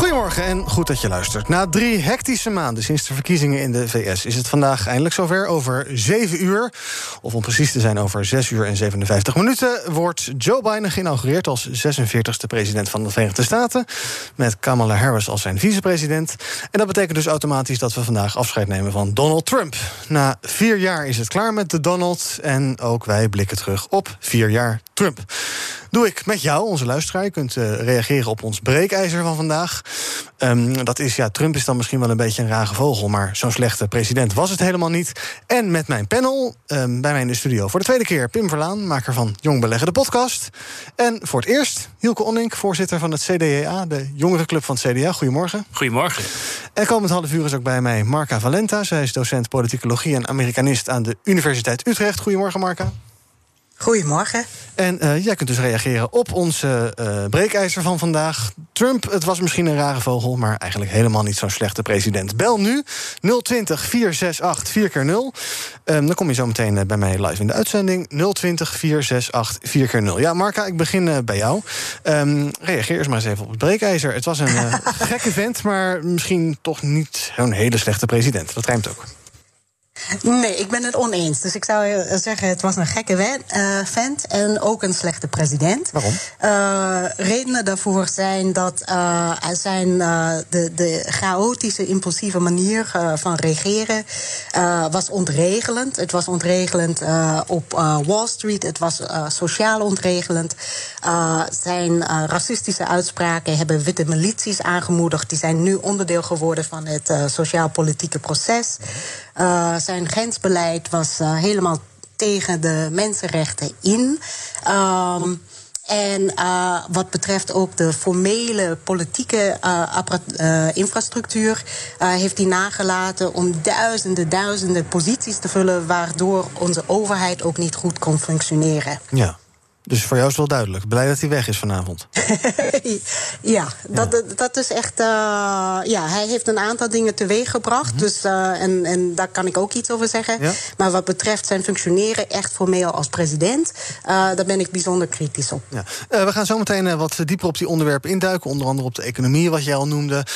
Goedemorgen en goed dat je luistert. Na drie hectische maanden sinds de verkiezingen in de VS is het vandaag eindelijk zover. Over zeven uur, of om precies te zijn over zes uur en 57 minuten, wordt Joe Biden geïnaugureerd als 46e president van de Verenigde Staten. Met Kamala Harris als zijn vicepresident. En dat betekent dus automatisch dat we vandaag afscheid nemen van Donald Trump. Na vier jaar is het klaar met de Donald. En ook wij blikken terug op vier jaar Trump. Doe ik met jou, onze luisteraar. Je kunt uh, reageren op ons breekijzer van vandaag. Um, dat is, ja, Trump is dan misschien wel een beetje een rage vogel... maar zo'n slechte president was het helemaal niet. En met mijn panel, um, bij mij in de studio voor de tweede keer... Pim Verlaan, maker van Jong Beleggen, de podcast. En voor het eerst Hielke Onink, voorzitter van het CDA... de jongerenclub van het CDA. Goedemorgen. Goedemorgen. En komend half uur is ook bij mij Marca Valenta. Zij is docent politicologie en Amerikanist aan de Universiteit Utrecht. Goedemorgen, Marca. Goedemorgen. En uh, jij kunt dus reageren op onze uh, breekijzer van vandaag. Trump, het was misschien een rare vogel, maar eigenlijk helemaal niet zo'n slechte president. Bel nu 020 468 4 keer 0 um, Dan kom je zo meteen uh, bij mij live in de uitzending. 020 468 4 keer 0 Ja, Marca, ik begin bij jou. Um, reageer eerst maar eens even op het breekijzer. Het was een gekke vent, maar misschien toch niet zo'n hele slechte president. Dat rijmt ook. Nee, ik ben het oneens. Dus ik zou zeggen, het was een gekke uh, vent en ook een slechte president. Waarom? Uh, redenen daarvoor zijn dat uh, zijn, de, de chaotische, impulsieve manier van regeren was ontregelend. Het was ontregelend op Wall Street, het was sociaal ontregelend. zijn racistische uitspraken hebben witte milities aangemoedigd. Die zijn nu onderdeel geworden van het sociaal-politieke proces. Uh, zijn grensbeleid was uh, helemaal tegen de mensenrechten in. Um, en uh, wat betreft ook de formele politieke infrastructuur, heeft hij nagelaten om duizenden, duizenden posities te vullen, waardoor onze overheid ook niet goed kon functioneren. Ja. Dus voor jou is het wel duidelijk. Blij dat hij weg is vanavond. ja, dat, ja. dat is echt. Uh, ja, hij heeft een aantal dingen teweeggebracht. Mm -hmm. dus, uh, en, en daar kan ik ook iets over zeggen. Ja. Maar wat betreft zijn functioneren, echt formeel als president, uh, daar ben ik bijzonder kritisch op. Ja. we gaan zo meteen wat dieper op die onderwerpen induiken. Onder andere op de economie, wat jij al noemde.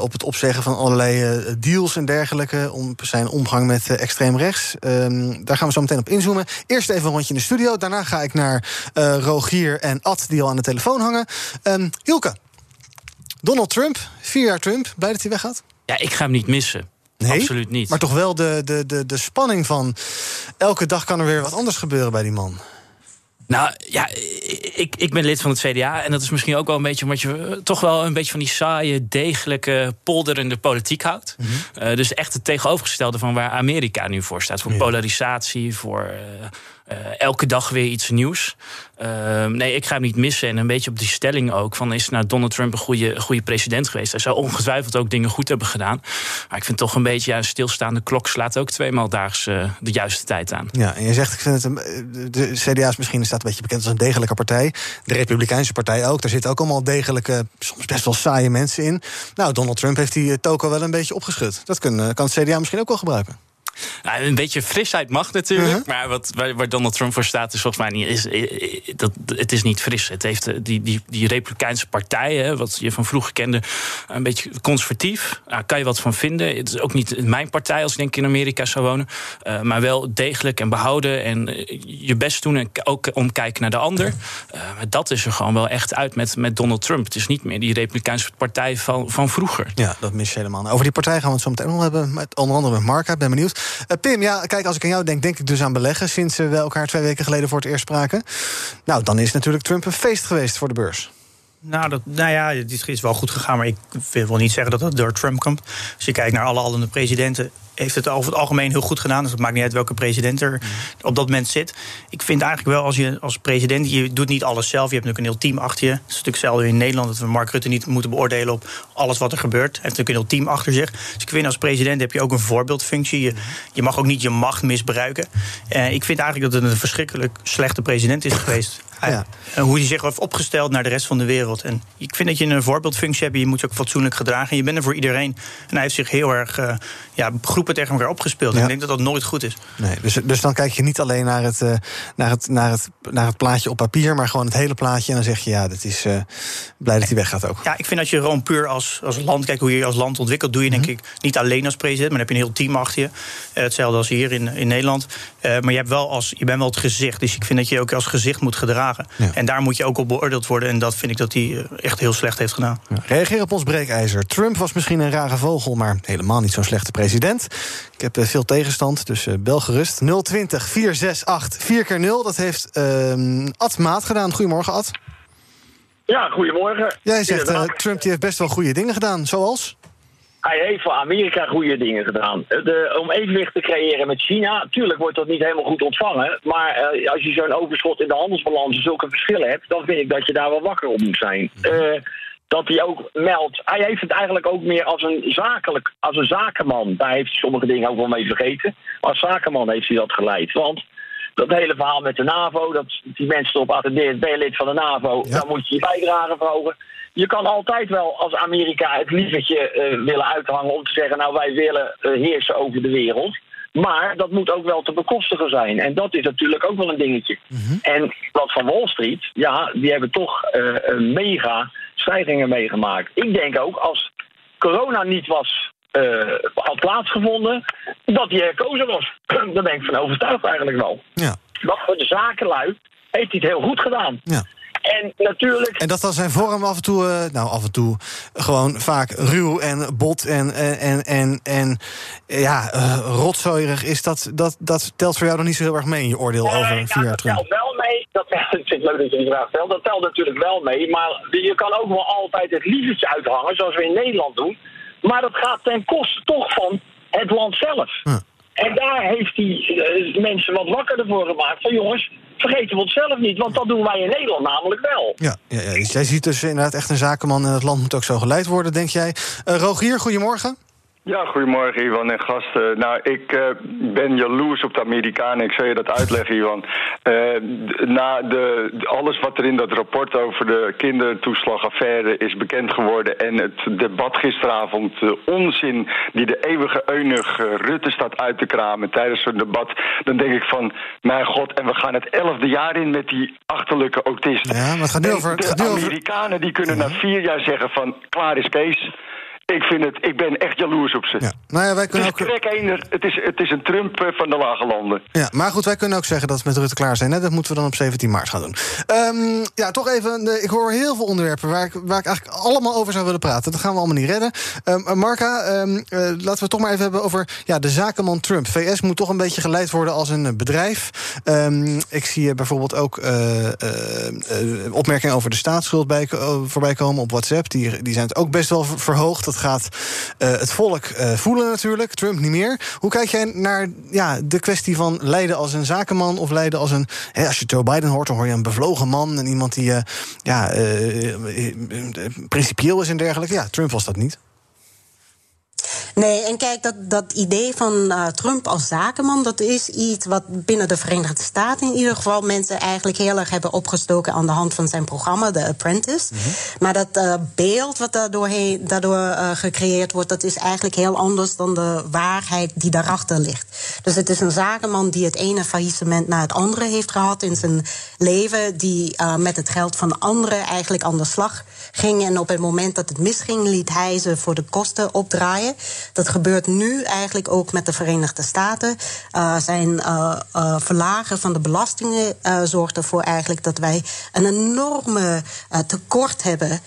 op het opzeggen van allerlei deals en dergelijke. Om zijn omgang met extreem rechts. Ehm, daar gaan we zo meteen op inzoomen. Eerst even een rondje in de studio. Daarna ga ik naar. Uh, Rogier en Ad die al aan de telefoon hangen. Um, Hielke, Donald Trump, vier jaar Trump, blij dat hij weggaat? Ja, ik ga hem niet missen. Nee, Absoluut niet. Maar toch wel de, de, de, de spanning van... elke dag kan er weer wat anders gebeuren bij die man. Nou ja, ik, ik ben lid van het CDA. En dat is misschien ook wel een beetje omdat je toch wel een beetje van die saaie, degelijke, polderende politiek houdt. Mm -hmm. uh, dus echt het tegenovergestelde van waar Amerika nu voor staat. Voor ja. polarisatie, voor. Uh, uh, elke dag weer iets nieuws. Uh, nee, ik ga hem niet missen. En een beetje op die stelling ook. Van is nou Donald Trump een goede, goede president geweest? Hij zou ongetwijfeld ook dingen goed hebben gedaan. Maar ik vind toch een beetje, ja, een stilstaande klok slaat ook tweemaal daags uh, de juiste tijd aan. Ja, en je zegt, ik vind het, de CDA is misschien staat een beetje bekend als een degelijke partij. De Republikeinse partij ook. Daar zitten ook allemaal degelijke, soms best wel saaie mensen in. Nou, Donald Trump heeft die toko wel een beetje opgeschud. Dat kan, kan het CDA misschien ook wel gebruiken. Nou, een beetje frisheid mag natuurlijk. Uh -huh. Maar wat, waar, waar, Donald Trump voor staat, is volgens mij niet. Is, dat, het is niet fris. Het heeft die, die, die Republikeinse partij, hè, wat je van vroeger kende, een beetje conservatief. Daar kan je wat van vinden. Het is ook niet mijn partij als ik denk in Amerika zou wonen. Uh, maar wel degelijk en behouden. En uh, je best doen en ook omkijken naar de ander. maar dat is er gewoon wel echt uit met, met Donald Trump. Het is niet meer die Republikeinse partij van, van vroeger. Ja, dat mis je helemaal. Over die partij gaan we het zo meteen nog hebben. Met, onder andere met Mark. Ik ben benieuwd. Pim, ja, kijk, als ik aan jou denk, denk ik dus aan beleggen... sinds we elkaar twee weken geleden voor het eerst spraken. Nou, dan is natuurlijk Trump een feest geweest voor de beurs. Nou, dat, nou ja, het is wel goed gegaan, maar ik wil niet zeggen dat het door Trump komt. Als je kijkt naar alle andere presidenten, heeft het over het algemeen heel goed gedaan. Dus het maakt niet uit welke president er op dat moment zit. Ik vind eigenlijk wel, als je als president, je doet niet alles zelf. Je hebt natuurlijk een heel team achter je. Het is natuurlijk hetzelfde in Nederland, dat we Mark Rutte niet moeten beoordelen op alles wat er gebeurt. Hij heeft natuurlijk een heel team achter zich. Dus ik vind als president heb je ook een voorbeeldfunctie. Je, je mag ook niet je macht misbruiken. Uh, ik vind eigenlijk dat het een verschrikkelijk slechte president is geweest. Ja. Hoe hij zich heeft opgesteld naar de rest van de wereld. En ik vind dat je een voorbeeldfunctie hebt. Je moet je ook fatsoenlijk gedragen. Je bent er voor iedereen. En hij heeft zich heel erg uh, ja, groepen tegen elkaar opgespeeld. Ja. Ik denk dat dat nooit goed is. Nee, dus, dus dan kijk je niet alleen naar het, uh, naar, het, naar, het, naar het plaatje op papier, maar gewoon het hele plaatje. En dan zeg je ja, dat is uh, blij dat hij weggaat ook. Ja, ik vind dat je gewoon puur als, als land, kijk hoe je je als land ontwikkelt, doe je denk mm -hmm. ik niet alleen als president, maar dan heb je een heel team achter je. hetzelfde als hier in, in Nederland. maar je, hebt wel als, je bent wel het gezicht. Dus ik vind dat je ook als gezicht moet gedragen. Ja. En daar moet je ook op beoordeeld worden. En dat vind ik dat hij echt heel slecht heeft gedaan. Ja. Reageer op ons breekijzer. Trump was misschien een rare vogel, maar helemaal niet zo'n slechte president. Ik heb veel tegenstand, dus uh, bel gerust. 020 468 4 keer 0 Dat heeft uh, Ad Maat gedaan. Goedemorgen, Ad. Ja, goedemorgen. Jij zegt, uh, Trump die heeft best wel goede dingen gedaan, zoals? Hij heeft voor Amerika goede dingen gedaan. De, om evenwicht te creëren met China, tuurlijk wordt dat niet helemaal goed ontvangen. Maar uh, als je zo'n overschot in de handelsbalans en zulke verschillen hebt, dan vind ik dat je daar wel wakker op moet zijn. Uh, dat hij ook meldt. Hij heeft het eigenlijk ook meer als een zakelijk, als een zakenman. Daar heeft hij sommige dingen ook wel mee vergeten. Maar als zakenman heeft hij dat geleid. Want dat hele verhaal met de NAVO, dat die mensen erop attendeert, ben je lid van de NAVO, ja. dan moet je je bijdrage verhogen. Je kan altijd wel als Amerika het lievertje uh, willen uithangen om te zeggen, nou wij willen uh, heersen over de wereld. Maar dat moet ook wel te bekostigen zijn. En dat is natuurlijk ook wel een dingetje. Mm -hmm. En wat van Wall Street, ja, die hebben toch uh, een mega stijgingen meegemaakt. Ik denk ook als corona niet was uh, had plaatsgevonden, dat hij herkozen was. Daar ben ik van overtuigd eigenlijk wel. Ja. Wat voor de zakenlui heeft hij het heel goed gedaan. Ja. En natuurlijk. En dat was zijn vorm af en toe, uh, nou af en toe gewoon vaak ruw en bot en, en, en, en ja, uh, rotzooierig is. Dat, dat, dat telt voor jou nog niet zo heel erg mee in je oordeel nee, over vier jaar dat terug. telt wel mee. Dat, het leuk dat je die vraag stelt. Dat telt natuurlijk wel mee. Maar je kan ook wel altijd het lievertje uithangen, zoals we in Nederland doen. Maar dat gaat ten koste toch van het land zelf. En daar heeft hij uh, mensen wat wakkerder voor gemaakt. Van jongens, vergeten we het zelf niet. Want dat doen wij in Nederland namelijk wel. Ja, ja, ja. Dus jij ziet dus inderdaad echt een zakenman en het land moet ook zo geleid worden, denk jij. Uh, Rogier, goedemorgen. Ja, goedemorgen Ivan en gasten. Nou, ik uh, ben jaloers op de Amerikanen. Ik zal je dat uitleggen, Ivan. Uh, na de, alles wat er in dat rapport over de kindertoeslagaffaire is bekend geworden... en het debat gisteravond, de onzin die de eeuwige eunig uh, Rutte staat uit te kramen tijdens zo'n debat... dan denk ik van, mijn god, en we gaan het elfde jaar in met die achterlijke autisten. Ja, maar het gaat nu over... De Amerikanen die kunnen ja. na vier jaar zeggen van, klaar is Kees... Ik vind het, ik ben echt jaloers op ze. Ja. Nou ja, wij kunnen het is ook... Het, is, het is een Trump van de lage landen. Ja, maar goed, wij kunnen ook zeggen dat we met Rutte klaar zijn. Hè? Dat moeten we dan op 17 maart gaan doen. Um, ja, toch even, ik hoor heel veel onderwerpen waar ik, waar ik eigenlijk allemaal over zou willen praten. Dat gaan we allemaal niet redden. Um, Marca, um, uh, laten we het toch maar even hebben over ja, de zakenman Trump. VS moet toch een beetje geleid worden als een bedrijf. ik zie bijvoorbeeld ook uh, uh, opmerkingen over de staatsschuld bij, voorbij komen op WhatsApp. Die, die zijn het ook best wel verhoogd. Dat gaat uh, het volk uh, voelen natuurlijk, Trump niet meer. Hoe kijk jij naar ja, de kwestie van leiden als een zakenman of leiden als een... Als je Joe Biden hoort, dan hoor je een bevlogen man... en iemand die uh, ja, principieel is en dergelijke. Ja, Trump was dat niet. Nee, en kijk, dat, dat idee van uh, Trump als zakenman, dat is iets wat binnen de Verenigde Staten in ieder geval mensen eigenlijk heel erg hebben opgestoken aan de hand van zijn programma, The Apprentice. Mm -hmm. Maar dat uh, beeld wat daardoor, daardoor uh, gecreëerd wordt, dat is eigenlijk heel anders dan de waarheid die daarachter ligt. Dus het is een zakenman die het ene faillissement na het andere heeft gehad in zijn leven, die met het geld van anderen eigenlijk aan de slag ging. En op het moment dat het misging, liet hij ze voor de kosten opdraaien. Dat gebeurt nu eigenlijk ook met de Verenigde Staten. Uh, zijn uh, verlagen van de belastingen zorgt ervoor eigenlijk dat wij een enorme tekort hebben.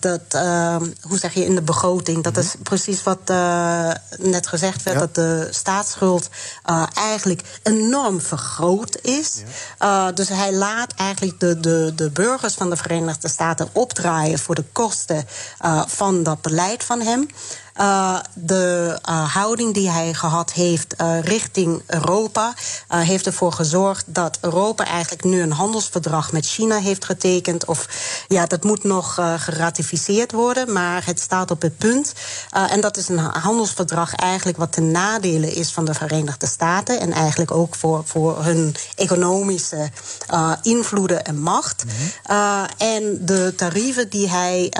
dat, hoe zeg je, in de begroting. Dat is precies wat net gezegd werd, dat de staatsschuld eigenlijk enorm vergroot is. dus hij laat eigenlijk de, de, de burgers van de Verenigde Staten opdraaien voor de kosten van dat beleid van hem. Uh, de uh, houding die hij gehad heeft uh, richting Europa heeft ervoor gezorgd dat Europa eigenlijk nu een handelsverdrag met China heeft getekend. Of ja, dat moet nog geratificeerd worden, maar het staat op het punt. en dat is een handelsverdrag eigenlijk wat ten nadele is van de Verenigde Staten en eigenlijk ook voor, voor hun economische invloeden en macht. Mhm. en de tarieven die hij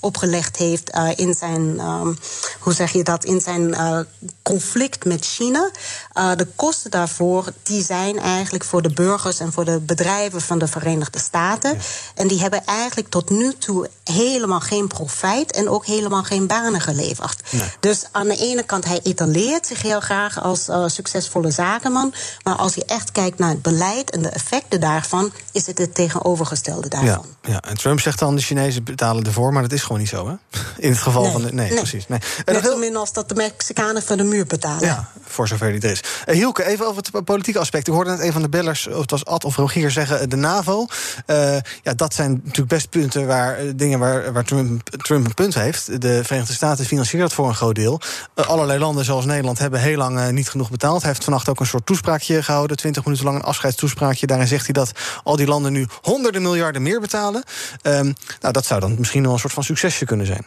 opgelegd heeft in zijn. Um, hoe zeg je dat, in zijn uh, conflict met China. Uh, de kosten daarvoor die zijn eigenlijk voor de burgers en voor de bedrijven van de Verenigde Staten. En die hebben eigenlijk tot nu toe helemaal geen profijt en ook helemaal geen banen geleverd. Dus aan de ene kant, hij etaleert zich heel graag als uh, succesvolle zakenman. Maar als je echt kijkt naar het beleid en de effecten daarvan, is het het tegenovergestelde daarvan. Ja, ja. en Trump zegt dan de Chinezen betalen ervoor, maar dat is gewoon niet zo, hè? In het geval van de. Nee, precies. Nee. Net zo min als dat de Mexicanen van de muur betalen. Ja, voor zover die er is. Uh, Hielke, even over het politieke aspect. Ik hoorde net een van de bellers, of het was Ad of Rogier, zeggen... de NAVO. Uh, ja, dat zijn natuurlijk best punten waar, dingen waar, waar Trump, Trump een punt heeft. De Verenigde Staten financieren dat voor een groot deel. Uh, allerlei landen zoals Nederland hebben heel lang niet genoeg betaald. Hij heeft vannacht ook een soort toespraakje gehouden. 20 minuten lang een afscheidstoespraakje. Daarin zegt hij dat al die landen nu honderden miljarden meer betalen. Ehm, nou, dat zou dan misschien wel een soort van succesje kunnen zijn.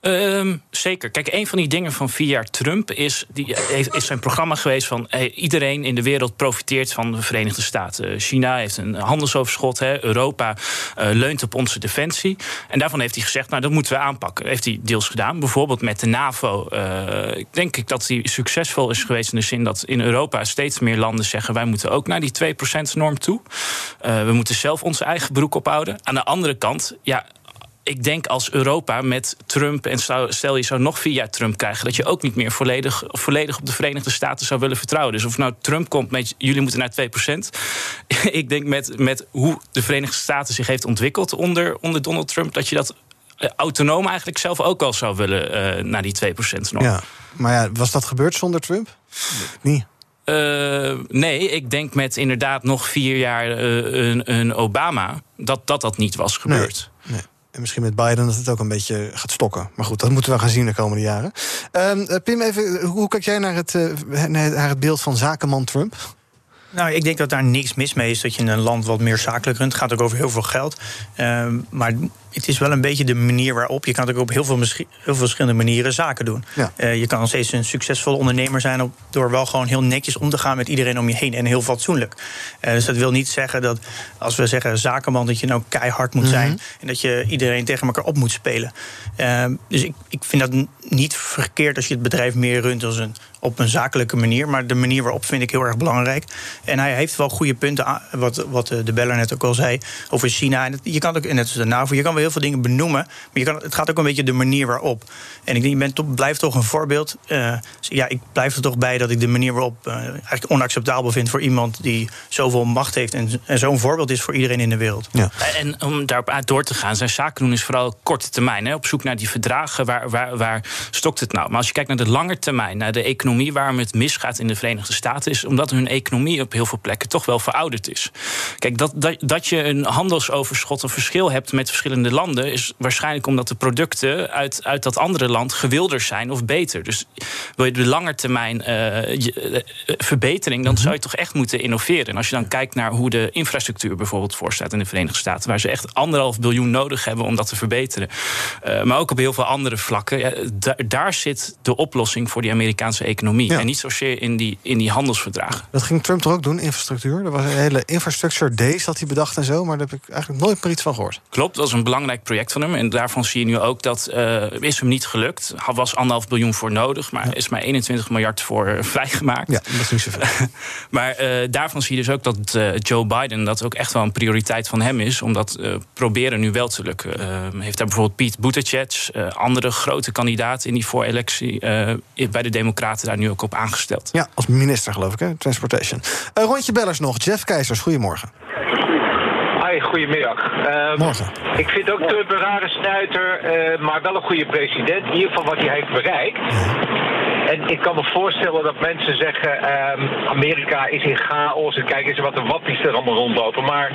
Um, zeker. Kijk, een van die dingen van vier jaar Trump is, die, is zijn programma geweest van hey, iedereen in de wereld profiteert van de Verenigde Staten. China heeft een handelsoverschot, hè, Europa leunt op onze defensie. En daarvan heeft hij gezegd, nou dat moeten we aanpakken. Heeft hij deels gedaan, bijvoorbeeld met de NAVO. Ik denk ik dat hij succesvol is geweest in de zin dat in Europa steeds meer landen zeggen wij moeten ook naar die 2% norm toe. We moeten zelf onze eigen broek ophouden. Aan de andere kant, ja, ik denk als Europa met Trump, en stel je zou nog vier jaar Trump krijgen, dat je ook niet meer volledig, volledig op de Verenigde Staten zou willen vertrouwen. Dus of nou Trump komt met jullie moeten naar 2%. ik denk met, met hoe de Verenigde Staten zich heeft ontwikkeld onder, onder Donald Trump, dat je dat eh, autonoom eigenlijk zelf ook al zou willen uh, naar die 2% nog. Ja, maar ja, was dat gebeurd zonder Trump? Niet. Uh, nee, ik denk met inderdaad nog vier jaar uh, een, een, Obama dat, dat dat niet was gebeurd. Nee, nee. En misschien met Biden dat het ook een beetje gaat stokken. Maar goed, dat moeten we gaan zien de komende jaren. Uh, Pim, even, hoe kijk jij naar het, uh, naar het beeld van zakenman Trump? Nou, ik denk dat daar niks mis mee is dat je een land wat meer zakelijk runt. Het gaat ook over heel veel geld. Uh, maar het is wel een beetje de manier waarop. Je kan ook op heel veel, heel veel verschillende manieren zaken doen. Ja. Uh, je kan nog steeds een succesvolle ondernemer zijn op, door wel gewoon heel netjes om te gaan met iedereen om je heen en heel fatsoenlijk. Uh, dus dat wil niet zeggen dat als we zeggen zakenman, dat je nou keihard moet zijn mhm. en dat je iedereen tegen elkaar op moet spelen. Uh, dus ik, ik vind dat niet verkeerd als je het bedrijf meer runt als een, op een zakelijke manier. Maar de manier waarop vind ik heel erg belangrijk. En hij heeft wel goede punten, wat, wat de beller net ook al zei, over China. En je kan ook, net als de NAVO, je kan heel veel dingen benoemen. Maar je kan, het gaat ook een beetje de manier waarop. En ik denk, je bent toch, blijft toch een voorbeeld. Uh, ja, ik blijf er toch bij dat ik de manier waarop uh, eigenlijk onacceptabel vind voor iemand die zoveel macht heeft en, en zo'n voorbeeld is voor iedereen in de wereld. Ja. En om daarop door te gaan, zijn zaken doen is vooral korte termijn. Hè, op zoek naar die verdragen. Waar, waar, waar stokt het nou? Maar als je kijkt naar de lange termijn, naar de economie, waarom het misgaat in de Verenigde Staten, is omdat hun economie op heel veel plekken toch wel verouderd is. Kijk, dat, dat, dat je een handelsoverschot, een verschil hebt met verschillende landen is waarschijnlijk omdat de producten uit, uit dat andere land gewilder zijn of beter. Dus wil je de langetermijn uh, uh, verbetering, dan mhm. zou je toch echt moeten innoveren. En als je dan kijkt naar hoe de infrastructuur bijvoorbeeld voorstaat in de Verenigde Staten, waar ze echt anderhalf biljoen nodig hebben om dat te verbeteren. Uh, maar ook op heel veel andere vlakken. Ja, daar zit de oplossing voor die Amerikaanse economie economie. En niet zozeer in die, in die handelsverdragen. Dat ging Trump toch ook doen, infrastructuur? Er was een hele infrastructure days dat hij bedacht en zo, maar daar heb ik eigenlijk nooit meer iets van gehoord. Klopt, dat is een belangrijk project van hem. En daarvan zie je nu ook dat uh, is hem niet gelukt. Er was anderhalf biljoen voor nodig, maar is maar 21 miljard voor vrijgemaakt. Ja, dat is niet zoveel. maar uh, daarvan zie je dus ook dat uh, Joe Biden dat ook echt wel een prioriteit van hem is, om dat proberen nu wel te lukken. heeft daar bijvoorbeeld Pete Buttigieg, andere grote kandidaten in die voorelectie bij de Democraten daar nu ook op aangesteld. Ja, als minister geloof ik, hè? Transportation. Uh, rondje bellers nog. Jeff Keizers, goedemorgen. Goedemiddag. Uh, Morgen. Ik vind ook Trump een rare snuiter, uh, maar wel een goede president. In ieder geval wat hij heeft bereikt. En ik kan me voorstellen dat mensen zeggen: um, Amerika is in chaos en kijk eens wat de wappies er allemaal rondlopen. Maar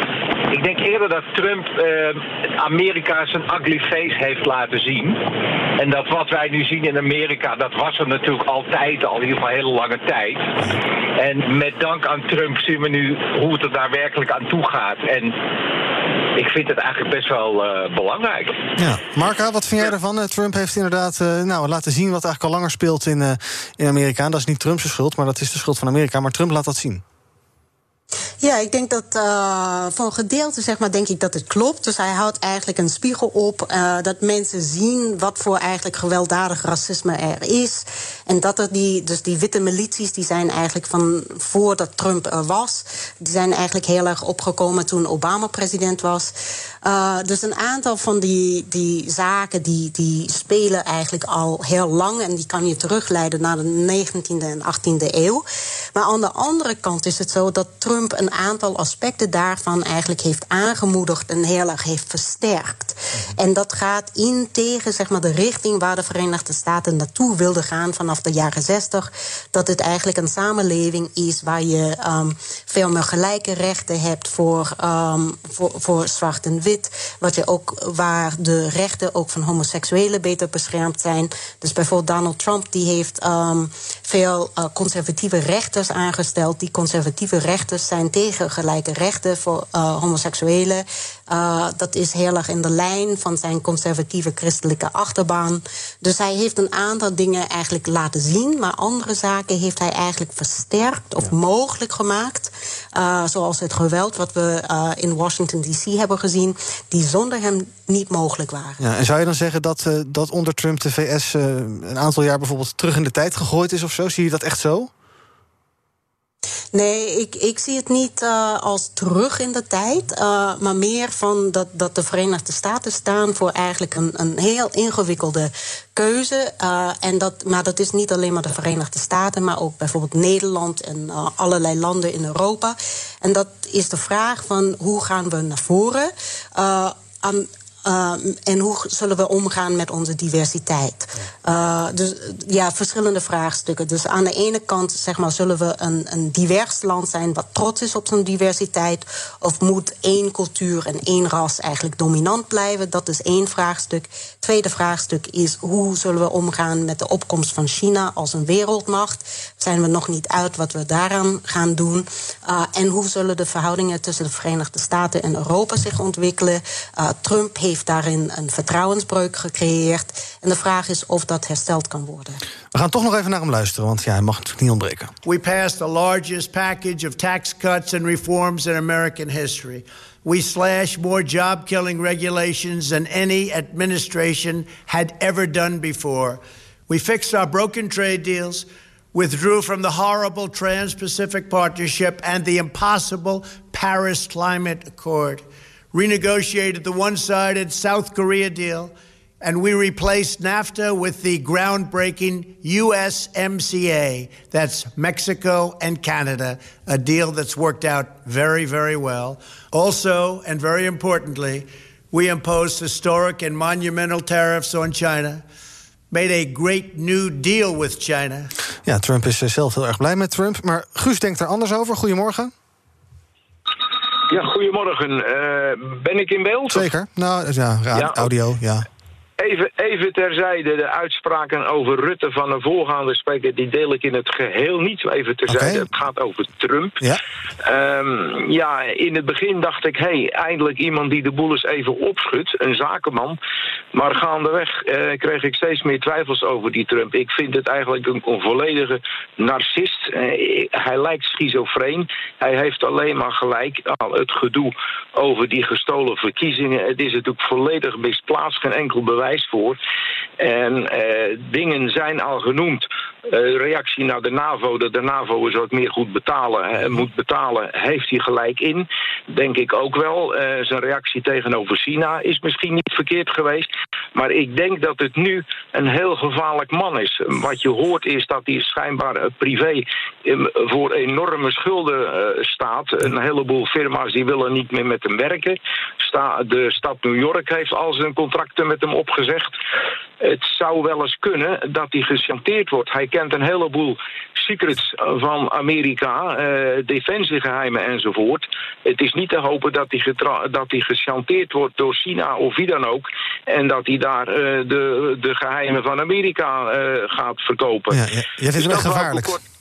ik denk eerder dat Trump uh, Amerika zijn ugly face heeft laten zien. En dat wat wij nu zien in Amerika, dat was er natuurlijk altijd, al in ieder geval een hele lange tijd. En met dank aan Trump zien we nu hoe het er daadwerkelijk aan toe gaat. En ik vind het eigenlijk best wel uh, belangrijk. Ja, Marka, wat vind jij ervan? Trump heeft inderdaad uh, nou, laten zien wat eigenlijk al langer speelt in, uh, in Amerika. Dat is niet Trumps schuld, maar dat is de schuld van Amerika. Maar Trump laat dat zien. Ja, ik denk dat uh, voor een gedeelte zeg maar, denk ik dat het klopt. Dus hij houdt eigenlijk een spiegel op uh, dat mensen zien wat voor eigenlijk gewelddadig racisme er is. En dat er die, dus die witte milities, die zijn eigenlijk van voordat Trump er was, die zijn eigenlijk heel erg opgekomen toen Obama president was. Uh, dus een aantal van die, die zaken die, die spelen eigenlijk al heel lang en die kan je terugleiden naar de 19e en 18e eeuw. Maar aan de andere kant is het zo dat Trump een aantal aspecten daarvan eigenlijk heeft aangemoedigd en heel erg heeft versterkt. En dat gaat in tegen zeg maar, de richting waar de Verenigde Staten naartoe wilden gaan vanaf de jaren 60. Dat het eigenlijk een samenleving is waar je um, veel meer gelijke rechten hebt voor, um, voor, voor zwart en wit. Wat je ook, waar de rechten ook van homoseksuelen beter beschermd zijn. Dus bijvoorbeeld Donald Trump die heeft um, veel uh, conservatieve rechters aangesteld. Die conservatieve rechters zijn tegen gelijke rechten voor uh, homoseksuelen. Uh, dat is heel erg in de lijn van zijn conservatieve christelijke achterbaan. Dus hij heeft een aantal dingen eigenlijk laten zien, maar andere zaken heeft hij eigenlijk versterkt of ja. mogelijk gemaakt. Uh, zoals het geweld wat we in Washington DC hebben gezien, die zonder hem niet mogelijk waren. Ja, en zou je dan zeggen dat, dat onder Trump de VS een aantal jaar bijvoorbeeld terug in de tijd gegooid is of zo? Zie je dat echt zo? Nee, ik, ik zie het niet uh, als terug in de tijd, uh, maar meer van dat, dat de Verenigde Staten staan voor eigenlijk een, een heel ingewikkelde keuze. Uh, en dat, maar dat is niet alleen maar de Verenigde Staten, maar ook bijvoorbeeld Nederland en allerlei landen in Europa. En dat is de vraag van hoe gaan we naar voren? Aan, uh, en hoe zullen we omgaan met onze diversiteit? Uh, dus ja, verschillende vraagstukken. Dus aan de ene kant zeg maar, zullen we een, een divers land zijn wat trots is op zijn diversiteit? Of moet één cultuur en één ras eigenlijk dominant blijven? Dat is één vraagstuk. Tweede vraagstuk is hoe zullen we omgaan met de opkomst van China als een wereldmacht? Zijn we nog niet uit wat we daaraan gaan doen? Uh, en hoe zullen de verhoudingen tussen de Verenigde Staten en Europa zich ontwikkelen? Trump heeft heeft daarin een vertrouwensbreuk gecreëerd. En de vraag is of dat hersteld kan worden. We gaan toch nog even naar hem luisteren, want ja, hij mag natuurlijk niet ontbreken. We passed the largest package of tax cuts and reforms in American history. We slashed more job killing regulations than any administration had ever done before. We fixed our broken trade deals, withdrew from the horrible Trans Pacific Partnership and the impossible Paris Climate Accord renegotiated the one sided South Korea deal, and we replaced NAFTA with the groundbreaking USMCA. That's Mexico and Canada, a deal that's worked out very, very well. Also, and very importantly, we imposed historic and monumental tariffs on China. Made a great new deal with China. Ja, Trump is zelf heel erg blij met Trump. Maar Guus denkt er anders over. Goedemorgen. Ja, goedemorgen. Uh, ben ik in beeld? Zeker. Nou, ja, ja, audio, ja. Even, even terzijde de uitspraken over Rutte van een voorgaande spreker. Die deel ik in het geheel niet even terzijde. Het gaat over Trump. Ja. Ehm, ja, in het begin dacht ik, hé, hey, eindelijk iemand die de boel eens even opschudt. Een zakenman. Maar gaandeweg eh, kreeg ik steeds meer twijfels over die Trump. Ik vind het eigenlijk een, een volledige narcist. Eh, hij lijkt schizofreen. Hij heeft alleen maar gelijk al het gedoe over die gestolen verkiezingen. Het is natuurlijk volledig misplaatst, geen enkel bewijs voor. En eh, dingen zijn al genoemd. Uh, reactie naar de NAVO, dat de NAVO is wat meer goed betalen, moet betalen, heeft hij gelijk in. Denk ik ook wel. Uh, zijn reactie tegenover China is misschien niet verkeerd geweest. Maar ik denk dat het nu een heel gevaarlijk man is. Wat je hoort is dat hij schijnbaar uh, privé voor enorme schulden staat. Een heleboel firma's die willen niet meer met hem werken. De stad New York heeft al zijn contracten met hem opgezegd. Het zou wel eens kunnen dat hij gechanteerd wordt. Hij kent een heleboel secrets van Amerika, uh, defensiegeheimen enzovoort. Het is niet te hopen dat hij, dat hij gechanteerd wordt door China of wie dan ook. En dat hij daar uh, de, de geheimen van Amerika uh, gaat verkopen. Ja, ja. Vindt hem echt gevaarlijk.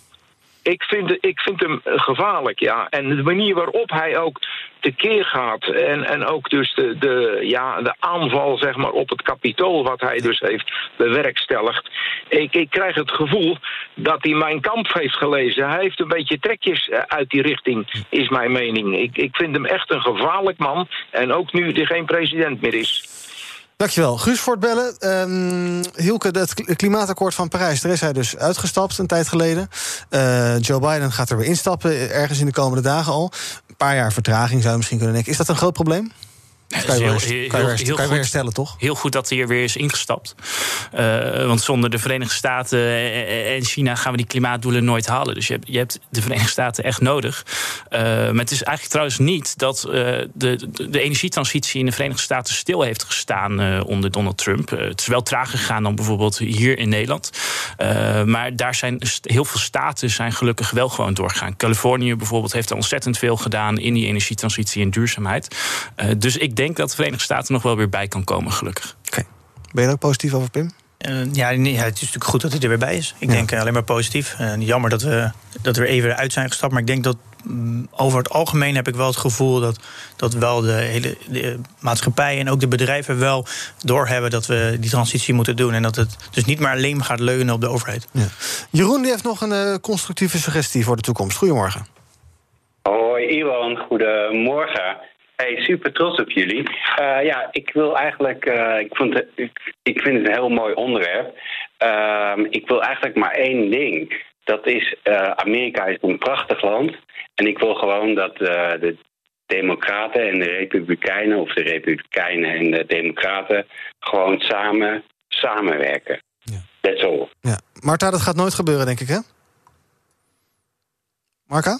Ik vind, ik vind hem gevaarlijk, ja. En de manier waarop hij ook tekeer gaat. En, en ook dus de, de, ja, de aanval zeg maar, op het kapitool, wat hij dus heeft bewerkstelligd. Ik, ik krijg het gevoel dat hij mijn kamp heeft gelezen. Hij heeft een beetje trekjes uit die richting, is mijn mening. Ik, ik vind hem echt een gevaarlijk man. En ook nu er geen president meer is. Dankjewel. Guus voor het bellen. Hielke, het klimaatakkoord van Parijs... daar is hij dus uitgestapt een tijd geleden. Uh, Joe Biden gaat er weer instappen, ergens in de komende dagen al. Een paar jaar vertraging zou je misschien kunnen denken. Is dat een groot probleem? Kan je, heel, heel, kan je, heel, heel kan je weer herstellen, toch? Heel goed dat hij er weer is ingestapt. Uh, want zonder de Verenigde Staten en China gaan we die klimaatdoelen nooit halen. Dus je hebt, je hebt de Verenigde Staten echt nodig. Uh, maar het is eigenlijk trouwens niet dat uh, de, de, de, energietransitie in de Verenigde Staten stil heeft gestaan onder Donald Trump. het is wel trager gegaan dan bijvoorbeeld hier in Nederland. maar daar zijn heel veel staten zijn gelukkig wel gewoon doorgegaan. Californië bijvoorbeeld heeft er ontzettend veel gedaan in die energietransitie en duurzaamheid. dus ik denk dat de Verenigde Staten nog wel weer bij kan komen, gelukkig. Oké. Okay. Ben je er ook positief over, Pim? Uh, ja, nee, het is natuurlijk goed dat hij er weer bij is. Ik ja. denk uh, alleen maar positief. Uh, jammer dat we, dat we er even uit zijn gestapt. Maar ik denk dat um, over het algemeen heb ik wel het gevoel dat, dat wel de hele de maatschappij en ook de bedrijven wel doorhebben dat we die transitie moeten doen. En dat het dus niet maar alleen maar gaat leunen op de overheid. Ja. Jeroen die heeft nog een constructieve suggestie voor de toekomst. Goedemorgen. Hoi Iwan, goedemorgen. Hey, super trots op jullie. Uh, ja, ik wil eigenlijk. Uh, ik, vond het, ik, ik, vind het een heel mooi onderwerp. Uh, ik wil eigenlijk maar één ding. Dat is: uh, Amerika is een prachtig land. En ik wil gewoon dat de Democraten en de Republikeinen, of de Republikeinen en de Democraten, gewoon samen samenwerken. Ja. That's all. Ja. Marta, dat gaat nooit gebeuren, denk ik, hè? Marka?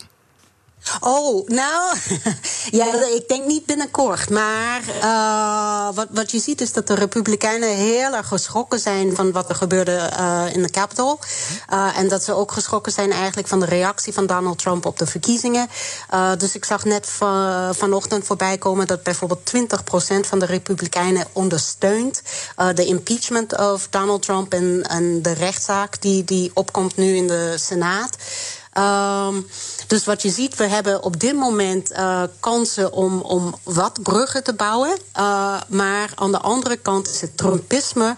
Oh, nou, ja, ik denk niet binnenkort. Maar uh, wat, wat je ziet is dat de Republikeinen heel erg geschrokken zijn van wat er gebeurde uh, in de Capitol. Uh, en dat ze ook geschrokken zijn eigenlijk van de reactie van Donald Trump op de verkiezingen. dus ik zag net van, vanochtend voorbij komen dat bijvoorbeeld 20% van de Republikeinen ondersteunt de impeachment of Donald Trump en, en de rechtszaak die, die opkomt nu in de Senaat. Um, dus wat je ziet, we hebben op dit moment uh, kansen om, om wat bruggen te bouwen. Uh, maar aan de andere kant is het Trumpisme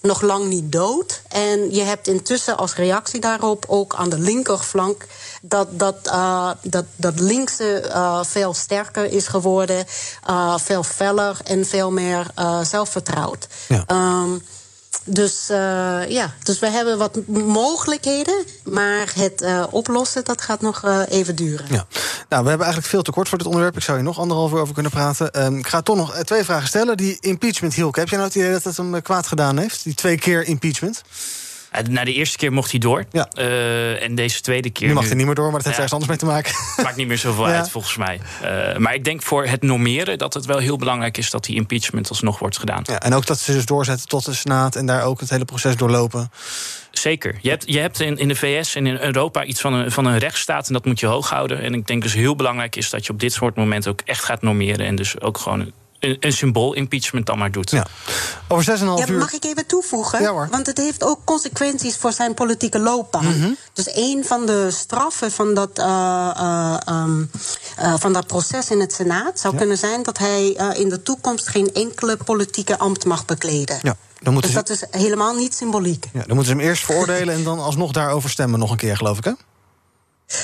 nog lang niet dood. En je hebt intussen als reactie daarop ook aan de linkerflank dat, dat, uh, dat, dat linkse uh, veel sterker is geworden, uh, veel feller en veel meer zelfvertrouwd. Ja. Um, dus uh, ja, dus we hebben wat mogelijkheden. Maar het uh, oplossen, dat gaat nog uh, even duren. Ja. Nou, we hebben eigenlijk veel te kort voor dit onderwerp. Ik zou hier nog anderhalf uur over kunnen praten. Um, ik ga toch nog twee vragen stellen. Die impeachment, Hielk, heb jij nou het idee dat het hem kwaad gedaan heeft? Die twee keer impeachment? Na de eerste keer mocht hij door. Ja. Uh, en deze tweede keer. Nu mag hij niet meer door, maar dat heeft ja, ergens anders mee te maken. Maakt niet meer zoveel ja. uit, volgens mij. Uh, maar ik denk voor het normeren dat het wel heel belangrijk is dat die impeachment alsnog wordt gedaan. Ja, en ook dat ze dus doorzetten tot de Senaat en daar ook het hele proces doorlopen. Zeker. Je hebt, je hebt in, in de VS en in Europa iets van een, van een rechtsstaat en dat moet je hoog houden. En ik denk dus heel belangrijk is dat je op dit soort momenten ook echt gaat normeren en dus ook gewoon een, een symbool-impeachment dan maar doet. Ja. Over 6,5 Ja, uur. mag ik even toevoegen? Ja, hoor. Want het heeft ook consequenties voor zijn politieke loopbaan. Mhm. Dus een van de straffen van dat, eh, eh, ehm, eh, van dat proces in het Senaat zou kunnen zijn dat hij in de toekomst geen enkele politieke ambt mag bekleden. Ja, dan moeten, Dus ze, dat is helemaal niet symboliek. ja, dan moeten ze hem eerst veroordelen en dan alsnog daarover stemmen nog een keer, geloof ik, hè?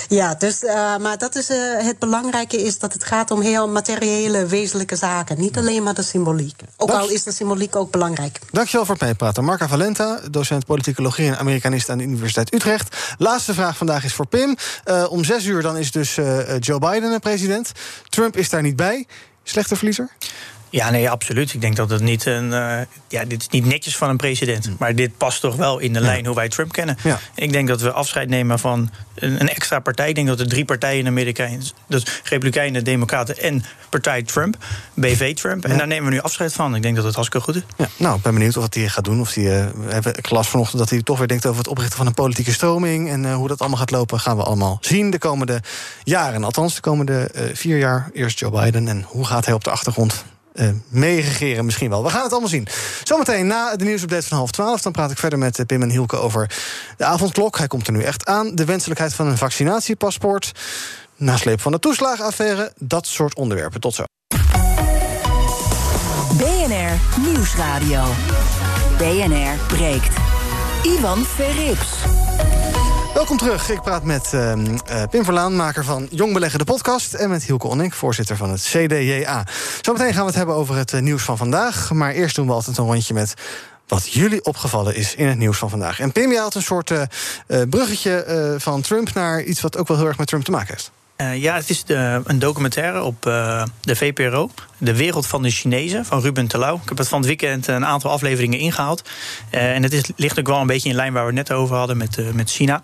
Ja, dus, eh, maar dat is, eh, het belangrijke is dat het gaat om heel materiële, wezenlijke zaken. Niet alleen maar de symboliek. Ook Dank- al is de symboliek ook belangrijk. Dankjewel voor het meepraten. Marca Valenta, docent politicologie en Amerikanist aan de Universiteit Utrecht. Laatste vraag vandaag is voor Pim. Eh, om zes uur dan is dus Joe Biden de president. Trump is daar niet bij. Slechte verliezer? Ja, nee, absoluut. Ik denk dat het niet een. eh, ja, dit is niet netjes van een president. Maar dit past toch wel in de lijn hoe wij Trump kennen. Ja. Ik denk dat we afscheid nemen van een, een extra partij. Ik denk dat er drie partijen in Amerika. Dus Republikeinen, Democraten en partij Trump. BV Trump. En daar nemen we nu afscheid van. Ik denk dat het hartstikke goed is. Ja, nou, ik ben benieuwd wat hij gaat doen. Of we hebben ik las vanochtend dat hij toch weer denkt over het oprichten van een politieke stroming. En eh, hoe dat allemaal gaat lopen, gaan we allemaal zien de komende jaren. Althans, de komende eh, vier jaar. Eerst Joe Biden. En hoe gaat hij op de achtergrond eh meeregeren misschien wel. We gaan het allemaal zien. Zometeen na de nieuwsupdate van half twaalf... dan praat ik verder met eh, Pim en Hielke over de avondklok. Hij komt er nu echt aan. De wenselijkheid van een vaccinatiepaspoort. Nasleep van de toeslagenaffaire. Dat soort onderwerpen. Tot zo. BNR Nieuwsradio. BNR breekt. Ivan Verrips. Welkom terug. Ik praat met ehm, eh, Pim Verlaan, maker van Jong Beleggen de podcast... en met Hielke Onnik, voorzitter van het CDJA. Zometeen gaan we het hebben over het eh, nieuws van vandaag. Maar eerst doen we altijd een rondje met wat jullie opgevallen is in het nieuws van vandaag. En Pim, had een soort eh, bruggetje van Trump... naar iets wat ook wel heel erg met Trump te maken heeft. Eh, ja, het is de, een documentaire op eh, de VPRO. De Wereld van de Chinezen van Ruben Telau. Ik heb het van het weekend een aantal afleveringen ingehaald. Eh, en het is, ligt ook wel een beetje in lijn waar we het net over hadden met, eh, met China.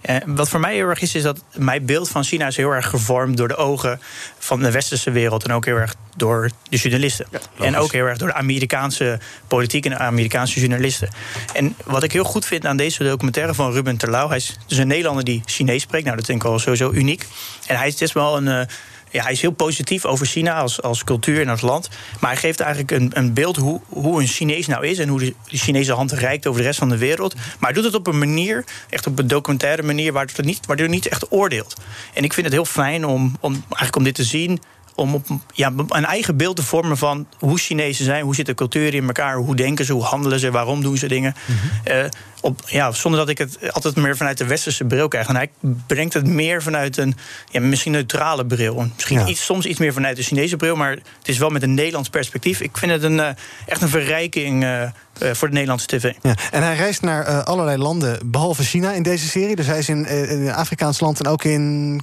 Eh, wat voor mij heel erg is, is dat mijn beeld van China is heel erg gevormd door de ogen van de westerse wereld. En ook heel erg door de journalisten. en ook heel erg door de Amerikaanse politiek en de Amerikaanse journalisten. En wat ik heel goed vind aan deze documentaire van Ruben Terlouw... hij is dus een Nederlander die Chinees spreekt. Nou, dat vind ik wel sowieso uniek. En hij is best wel een... eh, ja, hij is heel positief over China als, als cultuur en als land. Maar hij geeft eigenlijk een, een beeld hoe, hoe een Chinees nou is... en hoe de, de Chinese hand reikt over de rest van de wereld. Maar hij doet het op een manier, echt op een documentaire manier... waardoor het niet, waardoor hij niet echt oordeelt. En ik vind het heel fijn om, om, eigenlijk om dit te zien om op ja, een eigen beeld te vormen van hoe Chinezen zijn, hoe zit de cultuur in elkaar, hoe denken ze, hoe handelen ze, waarom doen ze dingen. Eh, op, ja, zonder dat ik het altijd meer vanuit de westerse bril krijg. En hij brengt het meer vanuit een ja, misschien neutrale bril. Misschien Ja. iets, soms iets meer vanuit de Chinese bril, maar het is wel met een Nederlands perspectief. Ik vind het een, eh, echt een verrijking eh, eh, voor de Nederlandse tv. Ja, en hij reist naar allerlei landen, behalve China in deze serie. Dus hij is in, in een Afrikaans land en ook in